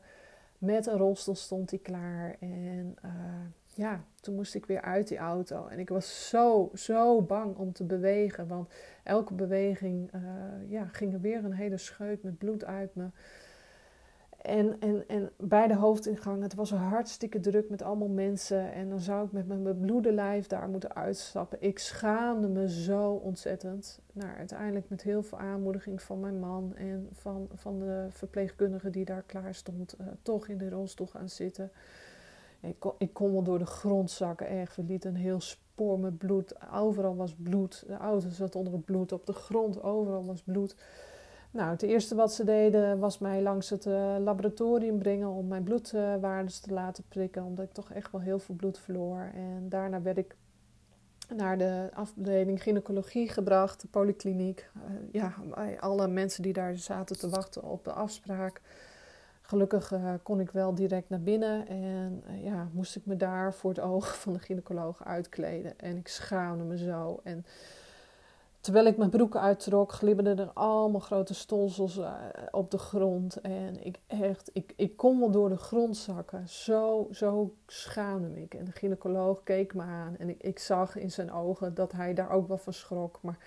Met een rolstoel stond hij klaar. En uh, ja, toen moest ik weer uit die auto. En ik was zo, zo bang om te bewegen. Want elke beweging ja, ging er weer een hele scheut met bloed uit me. En, en, en bij de hoofdingang, het was hartstikke druk met allemaal mensen. En dan zou ik met mijn bebloede lijf daar moeten uitstappen. Ik schaamde me zo ontzettend. Nou, uiteindelijk met heel veel aanmoediging van mijn man en van, van de verpleegkundige die daar klaar stond, uh, toch in de rolstoel gaan zitten. Ik kon, ik kon wel door de grond zakken. We lieten een heel spoor met bloed. Overal was bloed. De auto zat onder het bloed. Op de grond, overal was bloed. Nou, het eerste wat ze deden was mij langs het uh, laboratorium brengen om mijn bloedwaardes te laten prikken, omdat ik toch echt wel heel veel bloed verloor. En daarna werd ik naar de afdeling gynaecologie gebracht, de polykliniek. Uh, ja, alle mensen die daar zaten te wachten op de afspraak. Gelukkig uh, kon ik wel direct naar binnen en ja, moest ik me daar voor het oog van de gynaecoloog uitkleden. En ik schaamde me zo. En Terwijl ik mijn broek uittrok, glibberden er allemaal grote stolsels uh, op de grond. En ik echt, ik, ik kon wel door de grond zakken. Zo, zo schaamde ik. En de gynaecoloog keek me aan. En ik, ik zag in zijn ogen dat hij daar ook wel van schrok. Maar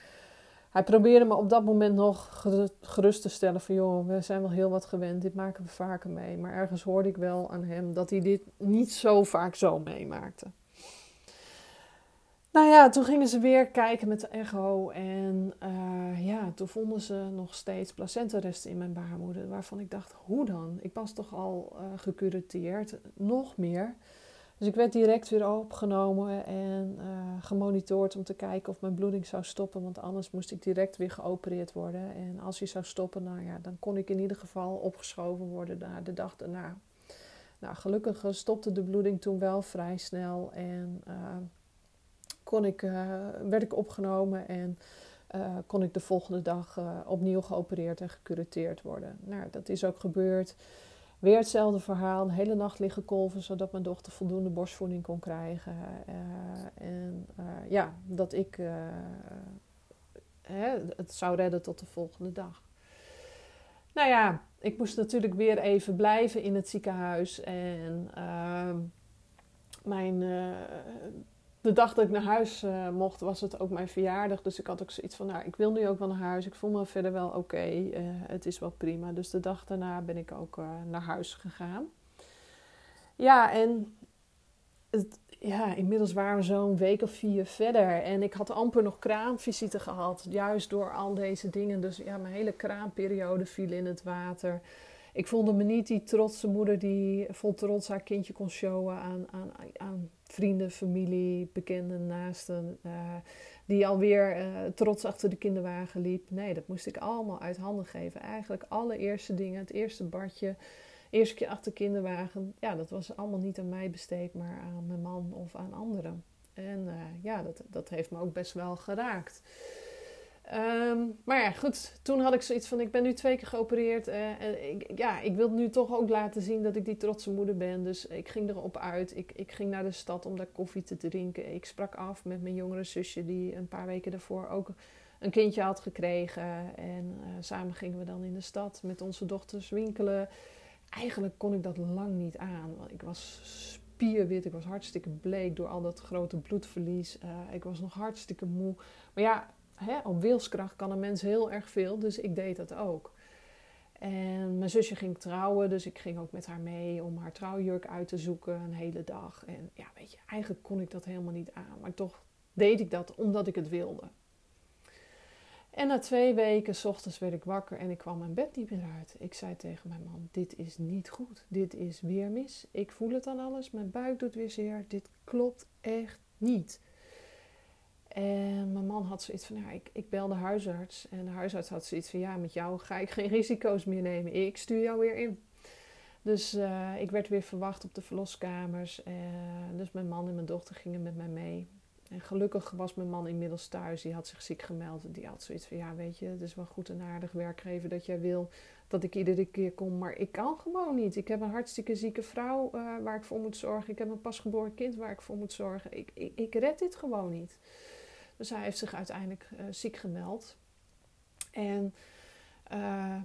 hij probeerde me op dat moment nog gerust te stellen van... joh, we zijn wel heel wat gewend, dit maken we vaker mee. Maar ergens hoorde ik wel aan hem dat hij dit niet zo vaak zo meemaakte. Nou ja, toen gingen ze weer kijken met de echo. En uh, ja, toen vonden ze nog steeds placentaresten in mijn baarmoeder. Waarvan ik dacht, hoe dan? Ik was toch al uh, gecureteerd, nog meer. Dus ik werd direct weer opgenomen en uh, gemonitord om te kijken of mijn bloeding zou stoppen. Want anders moest ik direct weer geopereerd worden. En als hij zou stoppen, nou ja, dan kon ik in ieder geval opgeschoven worden naar de dag daarna. Nou, gelukkig stopte de bloeding toen wel vrij snel. En kon ik, uh, werd ik opgenomen en uh, kon ik de volgende dag uh, opnieuw geopereerd en gecureteerd worden. Nou, dat is ook gebeurd. Weer hetzelfde verhaal, een hele nacht liggen kolven, zodat mijn dochter voldoende borstvoeding kon krijgen. en ja, dat ik hè, het zou redden tot de volgende dag. Nou ja, ik moest natuurlijk weer even blijven in het ziekenhuis. En ehm, mijn de dag dat ik naar huis uh, mocht, was het ook mijn verjaardag. Dus ik had ook zoiets van, nou, ik wil nu ook wel naar huis. Ik voel me verder wel oké. Uh, het is wel prima. Dus de dag daarna ben ik ook uh, naar huis gegaan. Ja, en het, ja, inmiddels waren we zo'n week of vier verder. En ik had amper nog kraamvisite gehad. Juist door al deze dingen. Dus ja, mijn hele kraamperiode viel in het water. Ik voelde me niet die trotse moeder die vol trots haar kindje kon showen aan, aan, aan vrienden, familie, bekenden, naasten. Uh, die alweer uh, trots achter de kinderwagen liep. Nee, dat moest ik allemaal uit handen geven. Eigenlijk alle eerste dingen, het eerste badje, eerste keer achter de kinderwagen. Ja, dat was allemaal niet aan mij besteed, maar aan mijn man of aan anderen. En uh, ja, dat, dat heeft me ook best wel geraakt. Um, maar ja, goed. Toen had ik zoiets van: ik ben nu twee keer geopereerd. Uh, en ja, ik wil nu toch ook laten zien dat ik die trotse moeder ben. Dus ik ging erop uit. Ik, ik ging naar de stad om daar koffie te drinken. Ik sprak af met mijn jongere zusje, die een paar weken daarvoor ook een kindje had gekregen. En uh, samen gingen we dan in de stad met onze dochters winkelen. Eigenlijk kon ik dat lang niet aan. Want ik was spierwit, ik was hartstikke bleek door al dat grote bloedverlies. Uh, ik was nog hartstikke moe. Maar ja op wilskracht kan een mens heel erg veel, dus ik deed dat ook. En mijn zusje ging trouwen, dus ik ging ook met haar mee om haar trouwjurk uit te zoeken een hele dag. En ja, weet je, eigenlijk kon ik dat helemaal niet aan, maar toch deed ik dat omdat ik het wilde. En na twee weken, s ochtends werd ik wakker en ik kwam mijn bed niet meer uit. Ik zei tegen mijn man: Dit is niet goed. Dit is weer mis. Ik voel het aan alles. Mijn buik doet weer zeer. Dit klopt echt niet. En mijn man had zoiets van, ja, ik, ik bel de huisarts. En de huisarts had zoiets van, ja, met jou ga ik geen risico's meer nemen. Ik stuur jou weer in. Dus uh, ik werd weer verwacht op de verloskamers. Dus mijn man en mijn dochter gingen met mij mee. En gelukkig was mijn man inmiddels thuis. Die had zich ziek gemeld. Die had zoiets van, ja, weet je, het is wel goed en aardig werkgever dat jij wil dat ik iedere keer kom. Maar ik kan gewoon niet. Ik heb een hartstikke zieke vrouw uh, waar ik voor moet zorgen. Ik heb een pasgeboren kind waar ik voor moet zorgen. Ik, ik, ik red dit gewoon niet. Dus hij heeft zich uiteindelijk uh, ziek gemeld. En uh,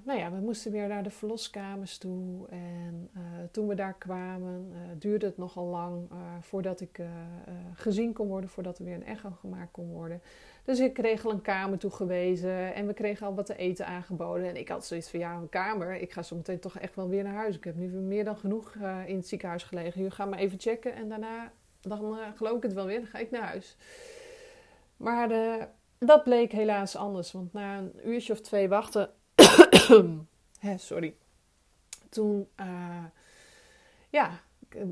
nou ja, we moesten weer naar de verloskamers toe. En uh, toen we daar kwamen, duurde het nogal lang voordat ik gezien kon worden, voordat er weer een echo gemaakt kon worden. Dus ik kreeg al een kamer toegewezen en we kregen al wat te eten aangeboden. En ik had zoiets van, ja, een kamer. Ik ga zo meteen toch echt wel weer naar huis. Ik heb nu meer dan genoeg in het ziekenhuis gelegen. Jullie gaan maar even checken en daarna, dan geloof ik het wel weer, dan ga ik naar huis. Maar dat bleek helaas anders, want na een uurtje of twee wachten sorry. Toen uh, ja,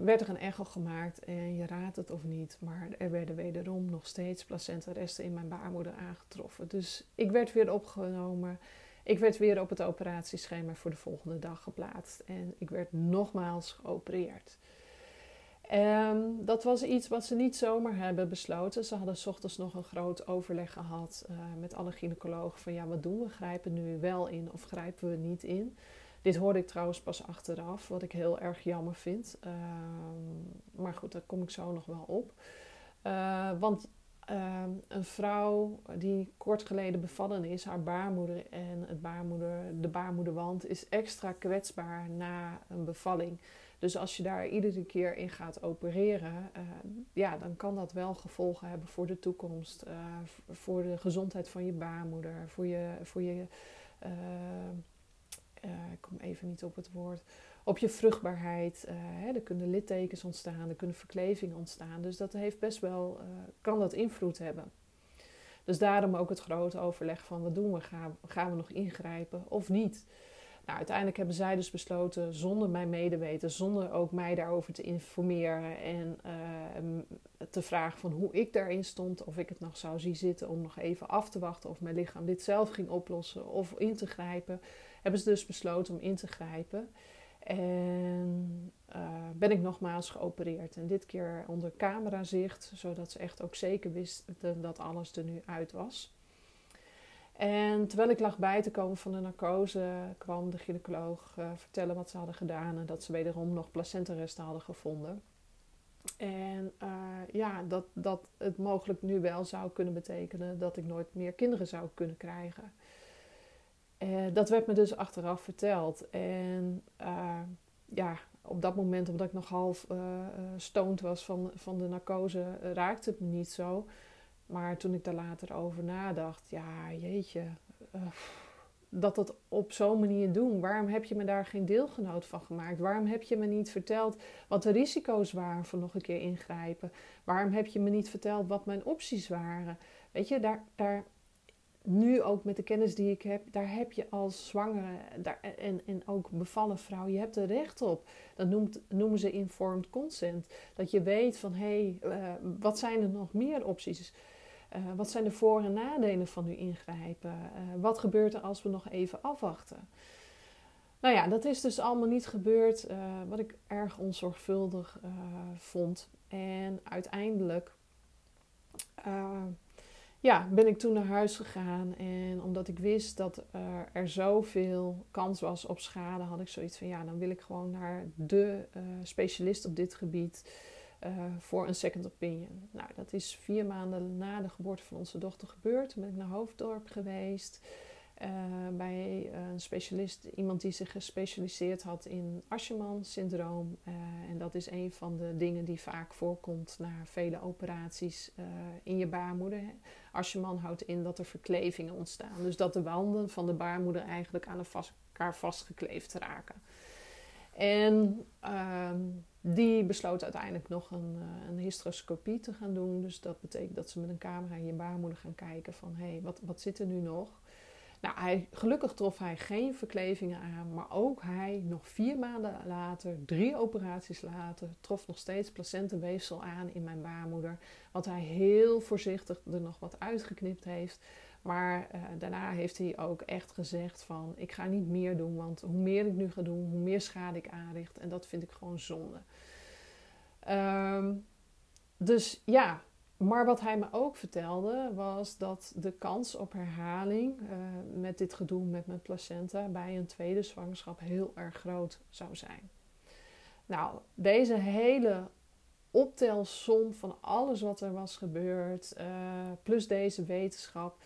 werd er een echo gemaakt en je raadt het of niet, maar er werden wederom nog steeds placenta-resten in mijn baarmoeder aangetroffen. Dus ik werd weer opgenomen. Ik werd weer op het operatieschema voor de volgende dag geplaatst en ik werd nogmaals geopereerd. Um, dat was iets wat ze niet zomaar hebben besloten. Ze hadden s ochtends nog een groot overleg gehad uh, met alle gynaecologen van ja, wat doen we? Grijpen we nu wel in of grijpen we niet in? Dit hoorde ik trouwens pas achteraf, wat ik heel erg jammer vind. Uh, maar goed, daar kom ik zo nog wel op. Uh, want ehm, een vrouw die kort geleden bevallen is, haar baarmoeder en het baarmoeder, de baarmoederwand is extra kwetsbaar na een bevalling. Dus als je daar iedere keer in gaat opereren, uh, ja, dan kan dat wel gevolgen hebben voor de toekomst, uh, voor de gezondheid van je baarmoeder, voor je, voor je uh, ik kom even niet op het woord, op je vruchtbaarheid. Hè, er kunnen littekens ontstaan, er kunnen verklevingen ontstaan. Dus dat heeft best wel, kan dat invloed hebben. Dus daarom ook het grote overleg van wat doen we? Gaan we nog ingrijpen of niet? Nou, uiteindelijk hebben zij dus besloten, zonder mijn medeweten, zonder ook mij daarover te informeren en uh, te vragen van hoe ik daarin stond, of ik het nog zou zien zitten om nog even af te wachten of mijn lichaam dit zelf ging oplossen of in te grijpen, hebben ze dus besloten om in te grijpen. En uh, ben ik nogmaals geopereerd. En dit keer onder camerazicht, zodat ze echt ook zeker wisten dat alles er nu uit was. En terwijl ik lag bij te komen van de narcose, kwam de gynaecoloog uh, vertellen wat ze hadden gedaan en dat ze wederom nog placentaresten hadden gevonden. En uh, ja, dat, dat het mogelijk nu wel zou kunnen betekenen dat ik nooit meer kinderen zou kunnen krijgen. Uh, dat werd me dus achteraf verteld. En ja, op dat moment, omdat ik nog half stoned was van, van de narcose, raakte het me niet zo. Maar toen ik daar later over nadacht, ja, jeetje, uh, dat dat op zo'n manier doen. Waarom heb je me daar geen deelgenoot van gemaakt? Waarom heb je me niet verteld wat de risico's waren van nog een keer ingrijpen? Waarom heb je me niet verteld wat mijn opties waren? Weet je, daar, daar nu ook met de kennis die ik heb, daar heb je als zwangere daar, en, en ook bevallen vrouw, je hebt er recht op. Dat noemt, noemen ze informed consent. Dat je weet van, hé, hey, uh, wat zijn er nog meer opties? Uh, wat zijn de voor- en nadelen van nu ingrijpen? Uh, wat gebeurt er als we nog even afwachten? Nou ja, dat is dus allemaal niet gebeurd, uh, wat ik erg onzorgvuldig vond. En uiteindelijk ja, ben ik toen naar huis gegaan. En omdat ik wist dat er zoveel kans was op schade, had ik zoiets van ja, dan wil ik gewoon naar de specialist op dit gebied. Uh, voor een second opinion. Nou, dat is vier maanden na de geboorte van onze dochter gebeurd. Toen ben ik naar Hoofddorp geweest. Uh, bij een specialist, iemand die zich gespecialiseerd had in Asherman-syndroom. En dat is een van de dingen die vaak voorkomt na vele operaties in je baarmoeder. Asherman houdt in dat er verklevingen ontstaan. Dus dat de wanden van de baarmoeder eigenlijk aan elkaar vastgekleefd raken. En ehm, die besloot uiteindelijk nog een, uh, een, hysteroscopie te gaan doen. Dus dat betekent dat ze met een camera in je baarmoeder gaan kijken van... hé, hey, wat, wat zit er nu nog? Nou, hij, gelukkig trof hij geen verklevingen aan, maar ook hij nog vier maanden later, drie operaties later, trof nog steeds placentenweefsel aan in mijn baarmoeder. Wat hij heel voorzichtig er nog wat uitgeknipt heeft. Maar uh, daarna heeft hij ook echt gezegd van ik ga niet meer doen, want hoe meer ik nu ga doen, hoe meer schade ik aanricht. En dat vind ik gewoon zonde. Um, dus ja, maar wat hij me ook vertelde was dat de kans op herhaling uh, met dit gedoe met mijn placenta bij een tweede zwangerschap heel erg groot zou zijn. Nou, deze hele optelsom van alles wat er was gebeurd, uh, plus deze wetenschap,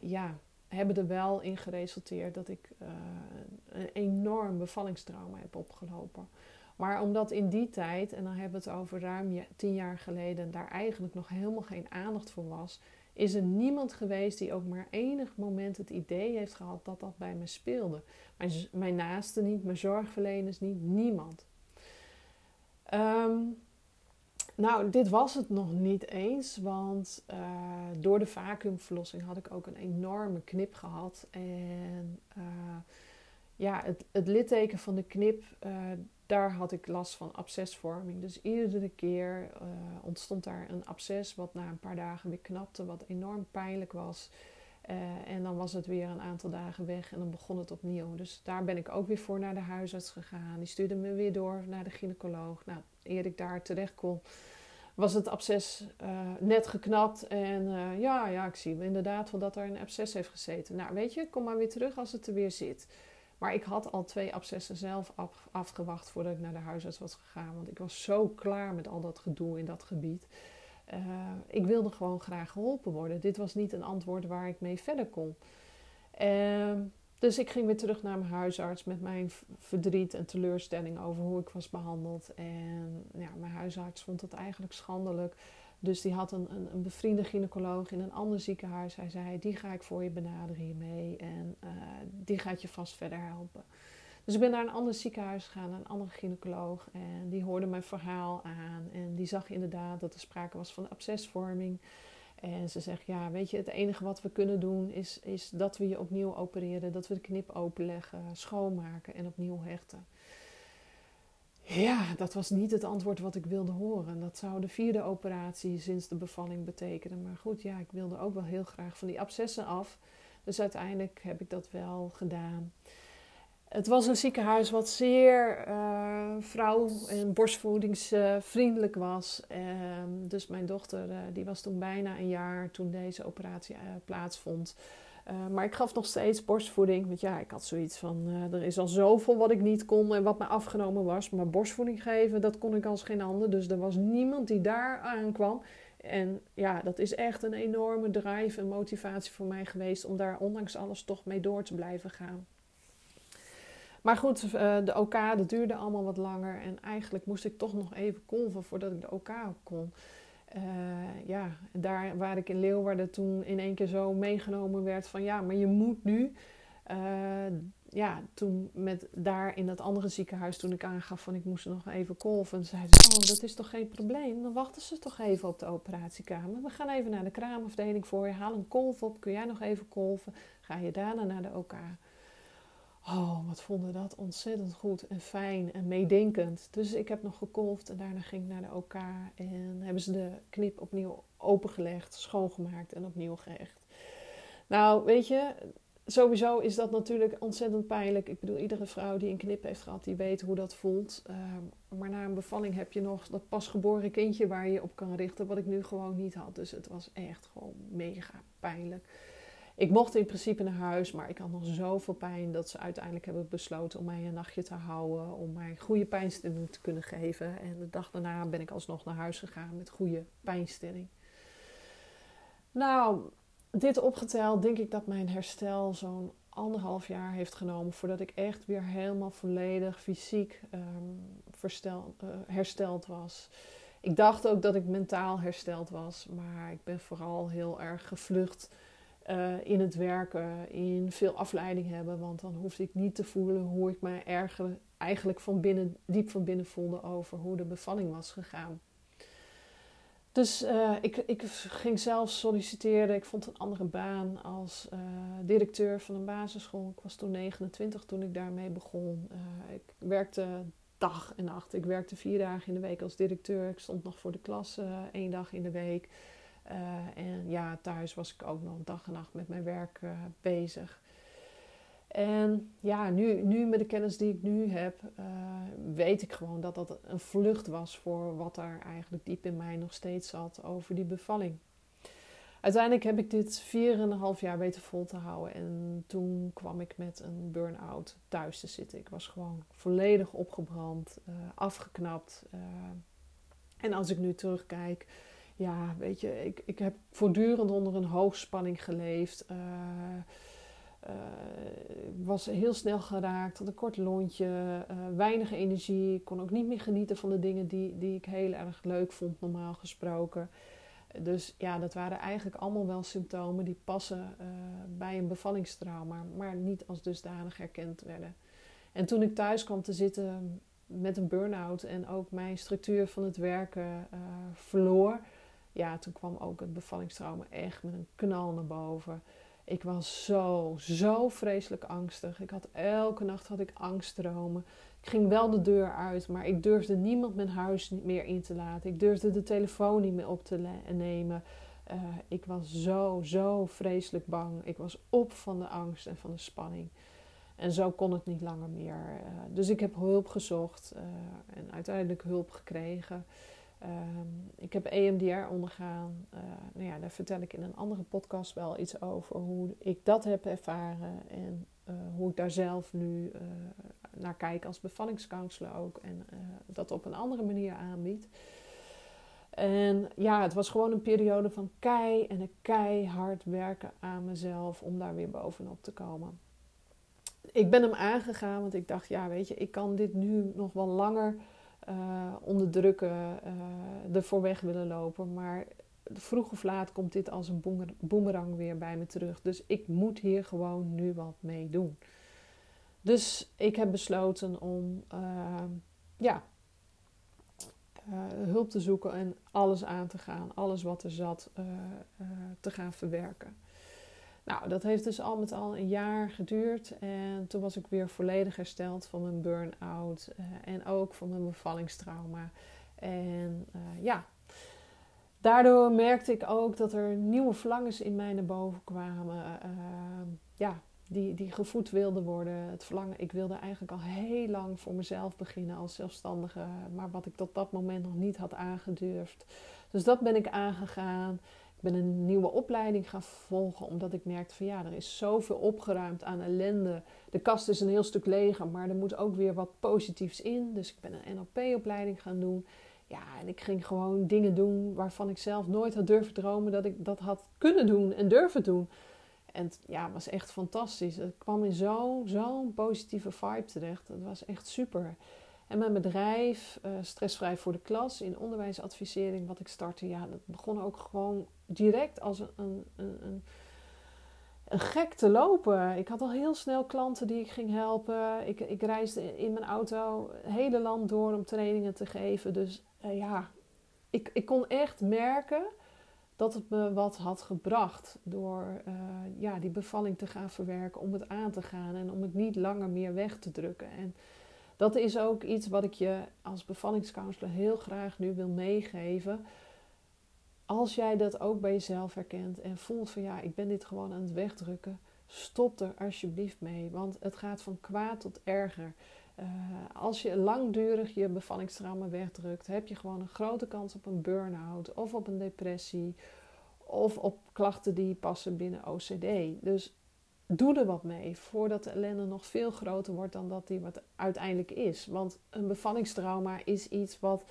ja, hebben er wel in geresulteerd dat ik uh, een enorm bevallingstrauma heb opgelopen. Maar omdat in die tijd, en dan hebben we het over ruim tien jaar geleden, daar eigenlijk nog helemaal geen aandacht voor was, is er niemand geweest die ook maar enig moment het idee heeft gehad dat dat bij me speelde. Mijn, mijn naasten niet, mijn zorgverleners niet, niemand. Um, nou, dit was het nog niet eens, want uh, door de vacuümverlossing had ik ook een enorme knip gehad. En uh, ja, het, het, litteken van de knip, uh, daar had ik last van abscesvorming. Dus iedere keer ontstond daar een absces, wat na een paar dagen weer knapte, wat enorm pijnlijk was. en dan was het weer een aantal dagen weg en dan begon het opnieuw. Dus daar ben ik ook weer voor naar de huisarts gegaan. Die stuurde me weer door naar de gynaecoloog. Nou, eer ik daar terecht kon, was het absces uh, net geknapt. En uh, ja, ja, ik zie inderdaad wel dat er een absces heeft gezeten. Nou, weet je, kom maar weer terug als het er weer zit. Maar ik had al twee abscessen zelf af, afgewacht voordat ik naar de huisarts was gegaan. Want ik was zo klaar met al dat gedoe in dat gebied. Uh, ik wilde gewoon graag geholpen worden. Dit was niet een antwoord waar ik mee verder kon. Ehm, dus ik ging weer terug naar mijn huisarts met mijn verdriet en teleurstelling over hoe ik was behandeld. En ja, mijn huisarts vond het eigenlijk schandelijk. Dus die had een, een, een bevriende gynaecoloog in een ander ziekenhuis. Hij zei: Die ga ik voor je benaderen hiermee. En uh, die gaat je vast verder helpen. Dus ik ben naar een ander ziekenhuis gegaan, een andere gynaecoloog. En die hoorde mijn verhaal aan. En die zag inderdaad dat er sprake was van abscesvorming. En ze zegt, ja, weet je, het enige wat we kunnen doen is, is dat we je opnieuw opereren. Dat we de knip openleggen, schoonmaken en opnieuw hechten. Ja, dat was niet het antwoord wat ik wilde horen. Dat zou de vierde operatie sinds de bevalling betekenen. Maar goed, ja, ik wilde ook wel heel graag van die abscessen af. Dus uiteindelijk heb ik dat wel gedaan. Het was een ziekenhuis wat zeer uh, vrouw- en borstvoedingsvriendelijk was. Ehm, dus mijn dochter uh, die was toen bijna een jaar toen deze operatie uh, plaatsvond. maar ik gaf nog steeds borstvoeding. Want ja, ik had zoiets van: er is al zoveel wat ik niet kon en wat me afgenomen was. Maar borstvoeding geven, dat kon ik als geen ander. Dus er was niemand die daar aankwam. En ja, dat is echt een enorme drive en motivatie voor mij geweest om daar ondanks alles toch mee door te blijven gaan. Maar goed, uh, de OK, dat duurde allemaal wat langer. En eigenlijk moest ik toch nog even kolven voordat ik de OK kon. Uh, ja, daar waar ik in Leeuwarden toen in één keer zo meegenomen werd van ja, maar je moet nu. Uh, ja, toen met daar in dat andere ziekenhuis, toen ik aangaf van ik moest nog even kolven, zeiden ze, oh dat is toch geen probleem, dan wachten ze toch even op de operatiekamer. We gaan even naar de kraamafdeling voor je, haal een kolf op, kun jij nog even kolven, ga je daarna naar de OK. Oh, wat vonden dat ontzettend goed en fijn en meedenkend. Dus ik heb nog gekolfd en daarna ging ik naar de OK. En hebben ze de knip opnieuw opengelegd, schoongemaakt en opnieuw gehecht. Nou, weet je, sowieso is dat natuurlijk ontzettend pijnlijk. Ik bedoel, iedere vrouw die een knip heeft gehad, die weet hoe dat voelt. Ehm, maar na een bevalling heb je nog dat pasgeboren kindje waar je op kan richten, wat ik nu gewoon niet had. Dus het was echt gewoon mega pijnlijk. Ik mocht in principe naar huis, maar ik had nog zoveel pijn dat ze uiteindelijk hebben besloten om mij een nachtje te houden. Om mij goede pijnstilling te kunnen geven. En de dag daarna ben ik alsnog naar huis gegaan met goede pijnstilling. Nou, dit opgeteld denk ik dat mijn herstel zo'n anderhalf jaar heeft genomen voordat ik echt weer helemaal volledig fysiek um, hersteld was. Ik dacht ook dat ik mentaal hersteld was, maar ik ben vooral heel erg gevlucht uh, in het werken, in veel afleiding hebben. Want dan hoefde ik niet te voelen hoe ik mij erger, eigenlijk van binnen, diep van binnen voelde over hoe de bevalling was gegaan. Dus uh, ik, ik ging zelf solliciteren. Ik vond een andere baan als uh, directeur van een basisschool. Ik was toen 29 toen ik daarmee begon. ik werkte dag en nacht. Ik werkte vier dagen in de week als directeur. Ik stond nog voor de klas één dag in de week. Uh, en ja, thuis was ik ook nog dag en nacht met mijn werk uh, bezig. En ja, nu, nu met de kennis die ik nu heb, uh, weet ik gewoon dat dat een vlucht was voor wat er eigenlijk diep in mij nog steeds zat over die bevalling. Uiteindelijk heb ik dit 4,5 jaar weten vol te houden. En toen kwam ik met een burn-out thuis te zitten. Ik was gewoon volledig opgebrand, afgeknapt. en als ik nu terugkijk, ja, weet je, ik, ik heb voortdurend onder een hoogspanning geleefd. Uh, was heel snel geraakt, had een kort lontje, weinig energie. Ik kon ook niet meer genieten van de dingen die, die ik heel erg leuk vond, normaal gesproken. Dus ja, dat waren eigenlijk allemaal wel symptomen die passen bij een bevallingstrauma, maar niet als dusdanig herkend werden. En toen ik thuis kwam te zitten met een burn-out en ook mijn structuur van het werken uh, verloor, ja, toen kwam ook het bevallingstrauma echt met een knal naar boven. Ik was zo, zo vreselijk angstig. Ik had elke nacht had ik angststromen. Ik ging wel de deur uit, maar ik durfde niemand mijn huis meer in te laten. Ik durfde de telefoon niet meer op te nemen. Uh, ik was zo, zo vreselijk bang. Ik was op van de angst en van de spanning. En zo kon het niet langer meer. Uh, dus ik heb hulp gezocht uh, en uiteindelijk hulp gekregen. Um, ik heb EMDR ondergaan. Uh, nou ja, daar vertel ik in een andere podcast wel iets over hoe ik dat heb ervaren en hoe ik daar zelf nu naar kijk als bevallingscounselor ook en dat op een andere manier aanbied. En ja, het was gewoon een periode van kei en keihard werken aan mezelf om daar weer bovenop te komen ik ben hem aangegaan, want ik dacht, ja, weet je, ik kan dit nu nog wel langer onderdrukken, uh, ervoor weg willen lopen. Maar vroeg of laat komt dit als een boemerang weer bij me terug. Dus ik moet hier gewoon nu wat mee doen. Dus ik heb besloten om, uh, ja, hulp te zoeken en alles aan te gaan. Alles wat er zat te gaan verwerken. Nou, dat heeft dus al met al een jaar geduurd. En toen was ik weer volledig hersteld van mijn burn-out. Uh, en ook van mijn bevallingstrauma. En uh, ja, daardoor merkte ik ook dat er nieuwe verlangens in mij naar boven kwamen. Uh, ja, die, die gevoed wilden worden. Het verlangen, ik wilde eigenlijk al heel lang voor mezelf beginnen als zelfstandige. Maar wat ik tot dat moment nog niet had aangedurfd. Dus dat ben ik aangegaan. Ben een nieuwe opleiding gaan volgen omdat ik merkte van ja, er is zoveel opgeruimd aan ellende. De kast is een heel stuk leger, maar er moet ook weer wat positiefs in. Dus ik ben een NLP-opleiding gaan doen. Ja, en ik ging gewoon dingen doen waarvan ik zelf nooit had durven dromen dat ik dat had kunnen doen en durven doen. En het ja, was echt fantastisch. Het kwam in zo'n zo positieve vibe terecht. Het was echt super. En mijn bedrijf, uh, Stressvrij voor de Klas, in onderwijsadvisering, wat ik startte, ja, dat begon ook gewoon direct als een, een, een, een, gek te lopen. Ik had al heel snel klanten die ik ging helpen. Ik, ik reisde in mijn auto het hele land door om trainingen te geven. Dus uh, ja, ik, ik kon echt merken dat het me wat had gebracht door uh, ja, die bevalling te gaan verwerken, om het aan te gaan en om het niet langer meer weg te drukken. En dat is ook iets wat ik je als bevallingscounselor heel graag nu wil meegeven. Als jij dat ook bij jezelf herkent en voelt van ja, ik ben dit gewoon aan het wegdrukken, stop er alsjeblieft mee, want het gaat van kwaad tot erger. Uh, als je langdurig je bevallingstrauma wegdrukt, heb je gewoon een grote kans op een burn-out of op een depressie of op klachten die passen binnen OCD. Dus doe er wat mee voordat de ellende nog veel groter wordt dan dat die wat uiteindelijk is. Want een bevallingstrauma is iets wat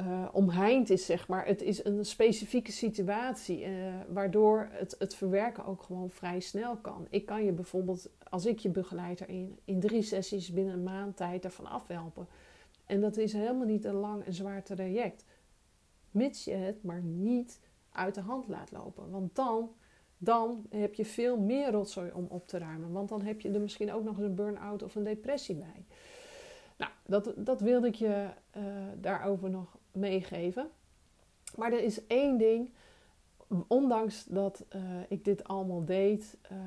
uh, omheind is, zeg maar. Het is een specifieke situatie, uh, waardoor het, het verwerken ook gewoon vrij snel kan. Ik kan je bijvoorbeeld, als ik je begeleid erin, in drie sessies binnen een maand tijd ervan afhelpen. En dat is helemaal niet een lang en zwaar traject. Mits je het maar niet uit de hand laat lopen. Want dan dan heb je veel meer rotzooi om op te ruimen. Want dan heb je er misschien ook nog eens een burn-out of een depressie bij. Nou, dat, dat wilde ik je uh, daarover nog meegeven. Maar er is één ding, ondanks dat uh, ik dit allemaal deed, uh,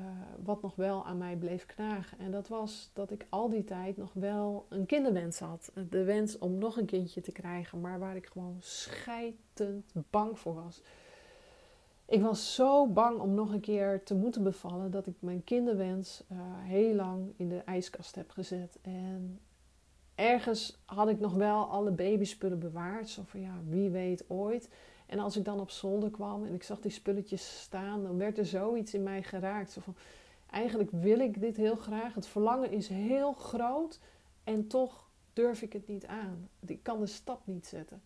wat nog wel aan mij bleef knagen. En dat was dat ik al die tijd nog wel een kinderwens had. De wens om nog een kindje te krijgen, maar waar ik gewoon schijtend bang voor was. Ik was zo bang om nog een keer te moeten bevallen dat ik mijn kinderwens uh, heel lang in de ijskast heb gezet. En ergens had ik nog wel alle babyspullen bewaard. Zo van ja, wie weet ooit. En als ik dan op zolder kwam en ik zag die spulletjes staan, dan werd er zoiets in mij geraakt. Zo van, eigenlijk wil ik dit heel graag. Het verlangen is heel groot en toch durf ik het niet aan. Ik kan de stap niet zetten.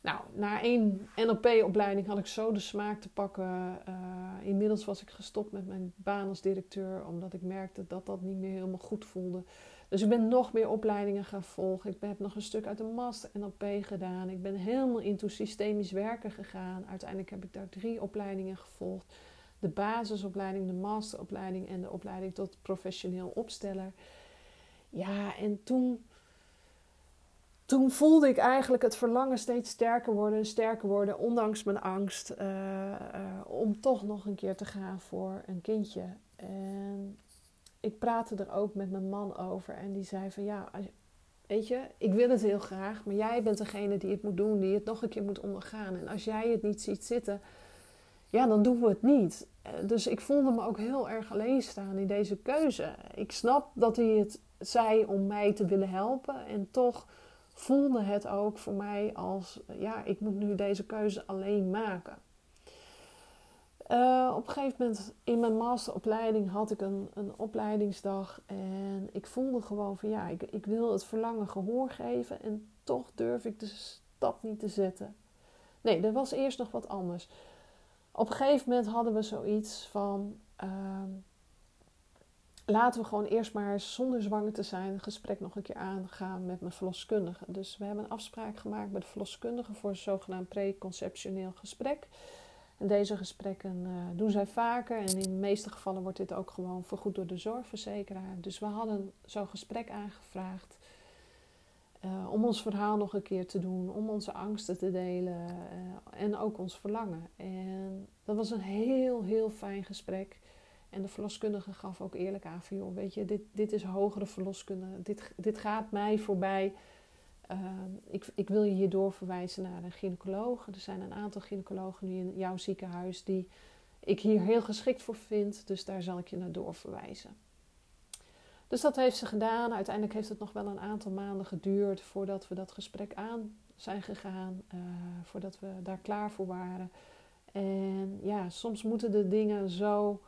Nou, na één NLP-opleiding had ik zo de smaak te pakken. Uh, inmiddels was ik gestopt met mijn baan als directeur, omdat ik merkte dat dat niet meer helemaal goed voelde. Dus ik ben nog meer opleidingen gaan volgen. Ik heb nog een stuk uit de master NLP gedaan. Ik ben helemaal into systemisch werken gegaan. Uiteindelijk heb ik daar drie opleidingen gevolgd. De basisopleiding, de masteropleiding en de opleiding tot professioneel opsteller. Ja, en toen toen voelde ik eigenlijk het verlangen steeds sterker worden en sterker worden, ondanks mijn angst, uh, om toch nog een keer te gaan voor een kindje. En ik praatte er ook met mijn man over en die zei van ja, weet je, ik wil het heel graag, maar jij bent degene die het moet doen, die het nog een keer moet ondergaan. En als jij het niet ziet zitten, ja, dan doen we het niet. Eh, dus ik voelde me ook heel erg alleen staan in deze keuze. Ik snap dat hij het zei om mij te willen helpen en toch voelde het ook voor mij als, ja, ik moet nu deze keuze alleen maken. Uh, op een gegeven moment in mijn masteropleiding had ik een, een opleidingsdag en ik voelde gewoon van ja, ik, ik wil het verlangen gehoor geven en toch durf ik de stap niet te zetten. Nee, er was eerst nog wat anders. Op een gegeven moment hadden we zoiets van, uh, laten we gewoon eerst maar zonder zwanger te zijn een gesprek nog een keer aangaan met mijn verloskundige. Dus we hebben een afspraak gemaakt met de verloskundige voor een zogenaamd preconceptioneel gesprek. En deze gesprekken uh, doen zij vaker en in de meeste gevallen wordt dit ook gewoon vergoed door de zorgverzekeraar. Dus we hadden zo'n gesprek aangevraagd uh, om ons verhaal nog een keer te doen, om onze angsten te delen uh, en ook ons verlangen. En dat was een heel, heel fijn gesprek. En de verloskundige gaf ook eerlijk aan van, joh, weet je, dit, dit is hogere verloskunde. Dit, dit gaat mij voorbij. Ehm, ik, ik wil je hier doorverwijzen naar een gynaecoloog. Er zijn een aantal gynaecologen nu in jouw ziekenhuis die ik hier heel geschikt voor vind. Dus daar zal ik je naar doorverwijzen. Dus dat heeft ze gedaan. Uiteindelijk heeft het nog wel een aantal maanden geduurd voordat we dat gesprek aan zijn gegaan. Uh, voordat we daar klaar voor waren. En ja, soms moeten de dingen zo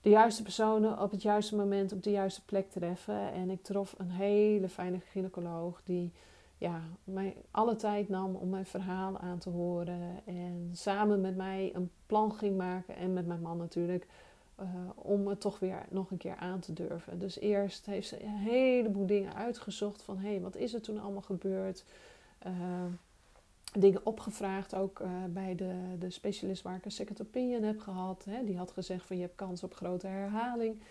de juiste personen op het juiste moment op de juiste plek treffen. En ik trof een hele fijne gynaecoloog die ja, mij alle tijd nam om mijn verhaal aan te horen. En samen met mij een plan ging maken en met mijn man natuurlijk. Uh, om het toch weer nog een keer aan te durven. Dus eerst heeft ze een heleboel dingen uitgezocht van hé, hey, wat is er toen allemaal gebeurd? Uh, dingen opgevraagd, ook uh, bij de, de specialist waar ik een second heb gehad. Hè. Die had gezegd van je hebt kans op grote herhaling.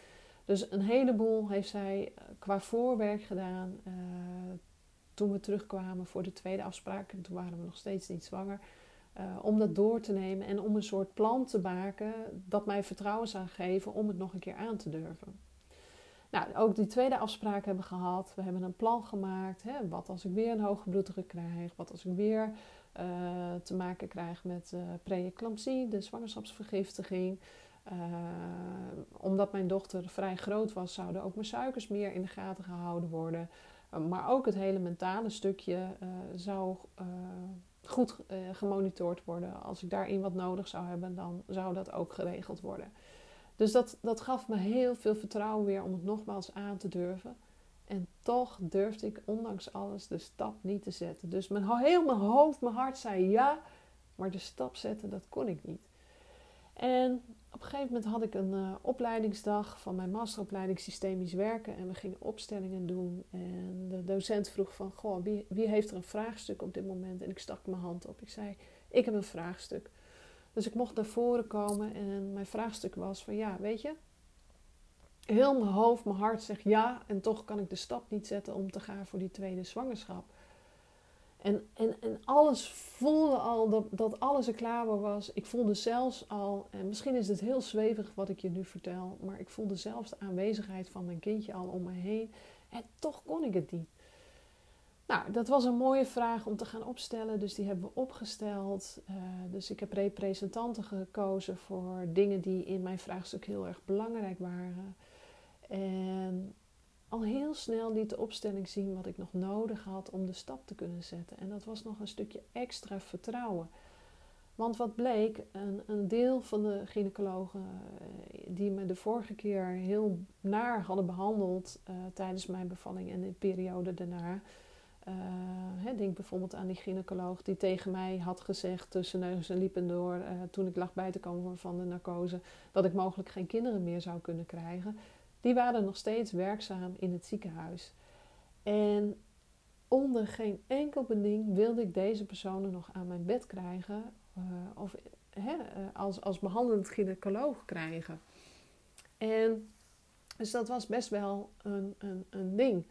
Dus een heleboel heeft zij eh, qua voorwerk gedaan. Uh, toen we terugkwamen voor de tweede afspraak, en toen waren we nog steeds niet zwanger. Om dat door te nemen en om een soort plan te maken dat mij vertrouwen zou geven om het nog een keer aan te durven. Nou, ook die tweede afspraak hebben gehad. We hebben een plan gemaakt. Hè? Wat als ik weer een hoge bloeddruk krijg? Wat als ik weer uh, te maken krijg met uh, preeclampsie, de zwangerschapsvergiftiging? Uh, omdat mijn dochter vrij groot was, zouden ook mijn suikers meer in de gaten gehouden worden. maar ook het hele mentale stukje zou goed gemonitord worden. Als ik daarin wat nodig zou hebben, dan zou dat ook geregeld worden. Dus dat, dat gaf me heel veel vertrouwen weer om het nogmaals aan te durven. En toch durfde ik ondanks alles de stap niet te zetten. Dus mijn, heel mijn hoofd, mijn hart zei ja, maar de stap zetten, dat kon ik niet. En op een gegeven moment had ik een uh, opleidingsdag van mijn masteropleiding Systemisch Werken. En we gingen opstellingen doen. En de docent vroeg van, goh, wie, wie heeft er een vraagstuk op dit moment? En ik stak mijn hand op. Ik zei, ik heb een vraagstuk. Dus ik mocht naar voren komen en mijn vraagstuk was van ja, weet je, heel mijn hoofd, mijn hart zegt ja en toch kan ik de stap niet zetten om te gaan voor die tweede zwangerschap. En, en, en alles voelde al dat, dat alles er klaar voor was. Ik voelde zelfs al, en misschien is het heel zwevig wat ik je nu vertel, maar ik voelde zelfs de aanwezigheid van mijn kindje al om me heen. En toch kon ik het niet. Nou, dat was een mooie vraag om te gaan opstellen, dus die hebben we opgesteld. Uh, dus ik heb representanten gekozen voor dingen die in mijn vraagstuk heel erg belangrijk waren. En al heel snel liet de opstelling zien wat ik nog nodig had om de stap te kunnen zetten. En dat was nog een stukje extra vertrouwen. Want wat bleek, een, een deel van de gynaecologen eh, die me de vorige keer heel naar hadden behandeld uh, tijdens mijn bevalling en de periode daarna Uh, denk bijvoorbeeld aan die gynaecoloog die tegen mij had gezegd tussen neus en liepen door uh, toen ik lag bij te komen van de narcose dat ik mogelijk geen kinderen meer zou kunnen krijgen. Die waren nog steeds werkzaam in het ziekenhuis. En onder geen enkel beding wilde ik deze personen nog aan mijn bed krijgen uh, of als, als behandelend gynaecoloog krijgen. En dus dat was best wel een, een, een ding.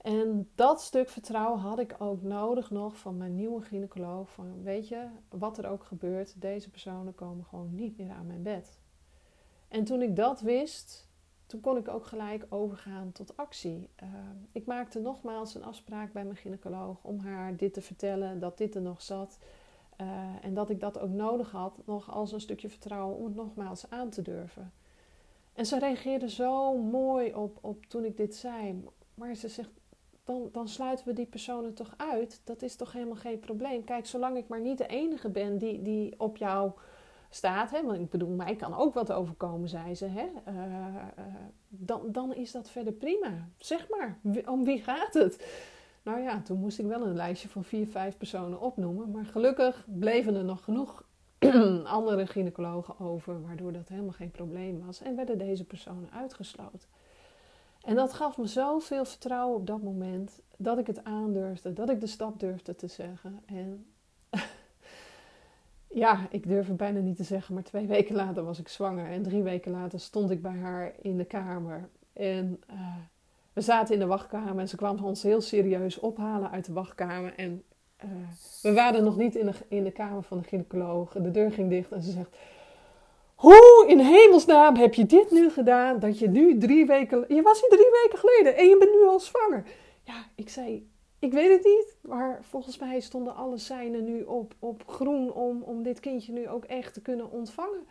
En dat stuk vertrouwen had ik ook nodig nog van mijn nieuwe gynaecoloog. Van weet je, wat er ook gebeurt, deze personen komen gewoon niet meer aan mijn bed. En toen ik dat wist, toen kon ik ook gelijk overgaan tot actie. Uh, ik maakte nogmaals een afspraak bij mijn gynaecoloog om haar dit te vertellen, dat dit er nog zat. Uh, en dat ik dat ook nodig had, nog als een stukje vertrouwen om het nogmaals aan te durven. En ze reageerde zo mooi op, op toen ik dit zei. Maar ze zegt, dan, dan sluiten we die personen toch uit. Dat is toch helemaal geen probleem. Kijk, zolang ik maar niet de enige ben die, die op jou staat. Hè, want ik bedoel, mij kan ook wat overkomen, zei ze. Hè, uh, uh, dan, dan is dat verder prima. Zeg maar, om wie gaat het? Nou ja, toen moest ik wel een lijstje van vier, vijf personen opnoemen. Maar gelukkig bleven er nog genoeg andere gynaecologen over, waardoor dat helemaal geen probleem was. En werden deze personen uitgesloten. En dat gaf me zoveel vertrouwen op dat moment dat ik het aandurfde, dat ik de stap durfde te zeggen. En ja, ik durf het bijna niet te zeggen, maar twee weken later was ik zwanger. En drie weken later stond ik bij haar in de kamer. En uh, we zaten in de wachtkamer en ze kwam ons heel serieus ophalen uit de wachtkamer. En uh, we waren nog niet in de, in de kamer van de gynaecoloog. De deur ging dicht en ze zegt... Hoe in hemelsnaam heb je dit nu gedaan? Dat je nu drie weken... Je was hier drie weken geleden en je bent nu al zwanger. Ja, ik zei... Ik weet het niet, maar volgens mij stonden alle seinen nu op, op groen om, om dit kindje nu ook echt te kunnen ontvangen.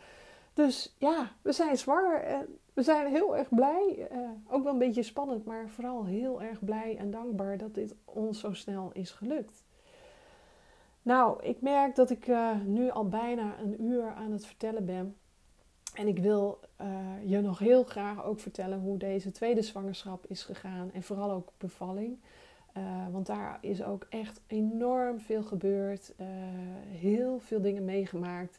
Dus ja, we zijn zwanger en we zijn heel erg blij. Uh, ook wel een beetje spannend, maar vooral heel erg blij en dankbaar dat dit ons zo snel is gelukt. Nou, ik merk dat ik uh, nu al bijna een uur aan het vertellen ben. En ik wil uh, je nog heel graag ook vertellen hoe deze tweede zwangerschap is gegaan. En vooral ook bevalling. Uh, want daar is ook echt enorm veel gebeurd. heel veel dingen meegemaakt.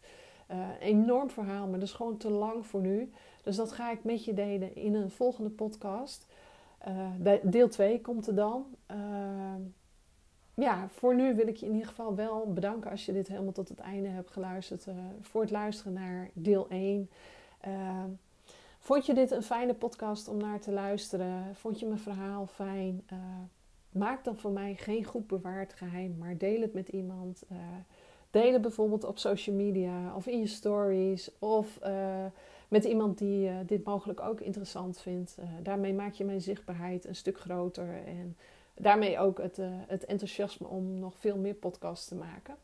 enorm verhaal, maar dat is gewoon te lang voor nu. Dus dat ga ik met je delen in een volgende podcast. deel 2 komt er dan ja, voor nu wil ik je in ieder geval wel bedanken als je dit helemaal tot het einde hebt geluisterd. Uh, voor het luisteren naar deel 1. Uh, eh, vond je dit een fijne podcast om naar te luisteren? Vond je mijn verhaal fijn? Uh, maak dan voor mij geen goed bewaard geheim, maar deel het met iemand. deel het bijvoorbeeld op social media of in je stories of met iemand die dit mogelijk ook interessant vindt. daarmee maak je mijn zichtbaarheid een stuk groter en daarmee ook het, uh, het enthousiasme om nog veel meer podcasts te maken.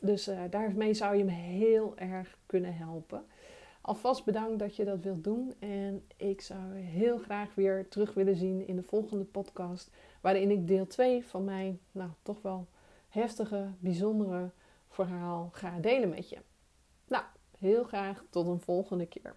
Dus uh, daarmee zou je me heel erg kunnen helpen. Alvast bedankt dat je dat wilt doen. En ik zou heel graag weer terug willen zien in de volgende podcast. Waarin ik deel 2 van mijn, nou toch wel heftige, bijzondere verhaal ga delen met je. Nou, heel graag tot een volgende keer.